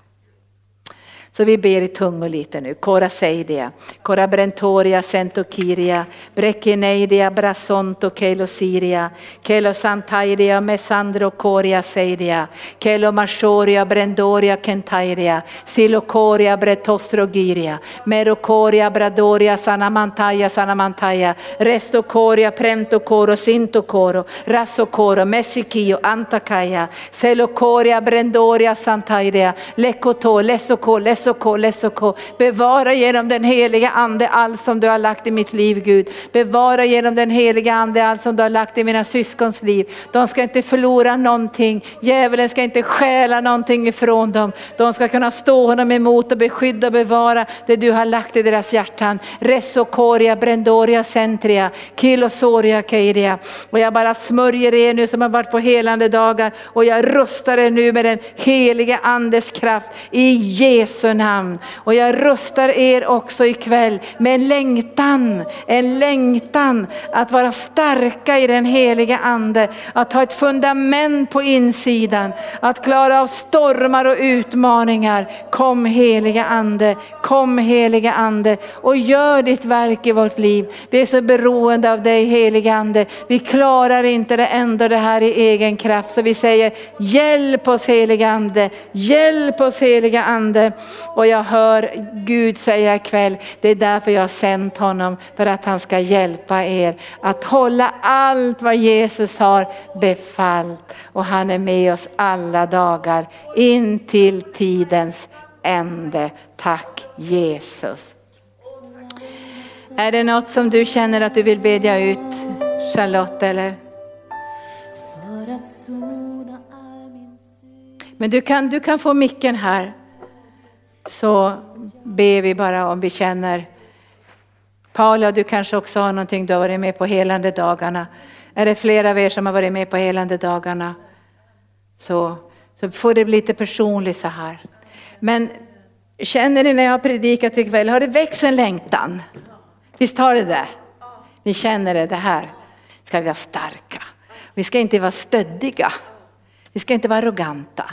Så vi ber i tungor lite nu. Kora seidia, kora brentoria sentokiria, brekineidia brasonto kelosiria, kelosantaidia, mesandro koria seidia, kelomashoria, brendoria kentairia, silokoria bretostrogiria, merokoria bradoria sanamantaia, sanamantaia, restokoria premtokoro sintokoro, rassokoro messikio antakaia, selokoria brendoria santaidia, lekoto, lesoko, lesoko lesoko, lesoko. Bevara genom den heliga ande allt som du har lagt i mitt liv Gud. Bevara genom den heliga ande allt som du har lagt i mina syskons liv. De ska inte förlora någonting. Djävulen ska inte stjäla någonting ifrån dem. De ska kunna stå honom emot och beskydda och bevara det du har lagt i deras hjärtan. Resokoria, brendoria, centria, kilosoria, keiria. Och jag bara smörjer er nu som har varit på helande dagar och jag rustar er nu med den heliga andes kraft i Jesu Jesu namn. Och jag rustar er också ikväll med en längtan, en längtan att vara starka i den heliga ande, att ha ett fundament på insidan, att klara av stormar och utmaningar. Kom heliga ande, kom heliga ande och gör ditt verk i vårt liv. Vi är så beroende av dig heliga ande. Vi klarar inte det ändå det här i egen kraft. Så vi säger hjälp oss heliga ande, hjälp oss heliga ande. Och jag hör Gud säga ikväll, det är därför jag har sänt honom, för att han ska hjälpa er att hålla allt vad Jesus har befallt. Och han är med oss alla dagar in till tidens ände. Tack Jesus. Är det något som du känner att du vill bedja ut Charlotte eller? Men du kan, du kan få micken här. Så ber vi bara om vi känner. Paula, du kanske också har någonting du har varit med på helande dagarna. Är det flera av er som har varit med på helande dagarna? Så, så får det bli lite personligt så här. Men känner ni när jag har predikat ikväll, har det växt en längtan? Visst har det det? Ni känner det, det här ska vi vara starka. Vi ska inte vara stöddiga. Vi ska inte vara arroganta.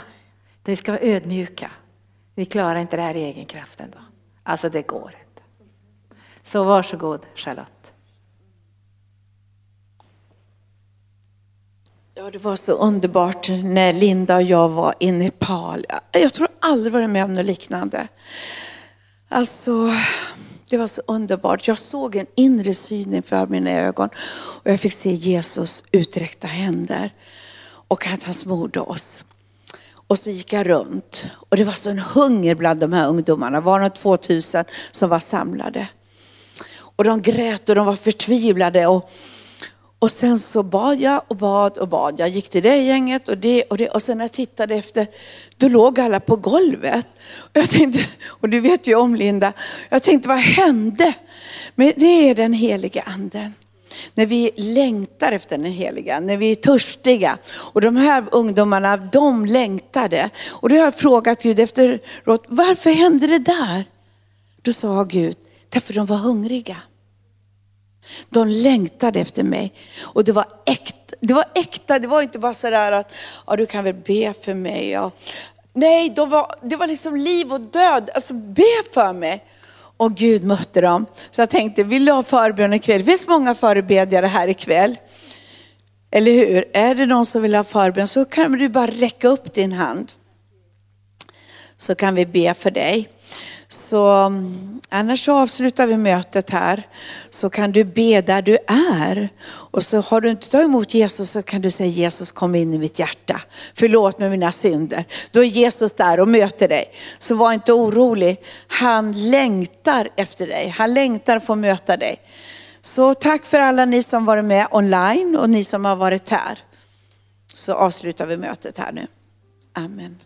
Vi ska vara ödmjuka. Vi klarar inte det här i egen kraft ändå. Alltså det går inte. Så varsågod Charlotte. Ja, det var så underbart när Linda och jag var i Nepal. Jag tror aldrig varit med om något liknande. Alltså, det var så underbart. Jag såg en inre syn inför mina ögon och jag fick se Jesus uträckta händer och att han smorde oss. Och så gick jag runt och det var sån hunger bland de här ungdomarna. Det var de 2000 som var samlade. Och de grät och de var förtvivlade. Och, och sen så bad jag och bad och bad. Jag gick till det gänget och det och det. Och sen när jag tittade efter, då låg alla på golvet. Och jag tänkte, och du vet ju om Linda, jag tänkte vad hände? Men det är den heliga anden. När vi längtar efter den heliga, när vi är törstiga. Och de här ungdomarna, de längtade. Och då har jag frågat Gud efteråt, varför hände det där? Då sa Gud, därför de var hungriga. De längtade efter mig. Och det var äkta. Det var äkta, det var inte bara sådär att, ja du kan väl be för mig. Ja. Nej, de var, det var liksom liv och död. Alltså be för mig. Och Gud mötte dem. Så jag tänkte, vill du ha förbön ikväll? Det finns många förebedjare här ikväll. Eller hur? Är det någon som vill ha förbön så kan du bara räcka upp din hand. Så kan vi be för dig. Så mm, annars så avslutar vi mötet här. Så kan du be där du är. Och så har du inte tagit emot Jesus så kan du säga Jesus kom in i mitt hjärta. Förlåt mig mina synder. Då är Jesus där och möter dig. Så var inte orolig. Han längtar efter dig. Han längtar att få möta dig. Så tack för alla ni som varit med online och ni som har varit här. Så avslutar vi mötet här nu. Amen.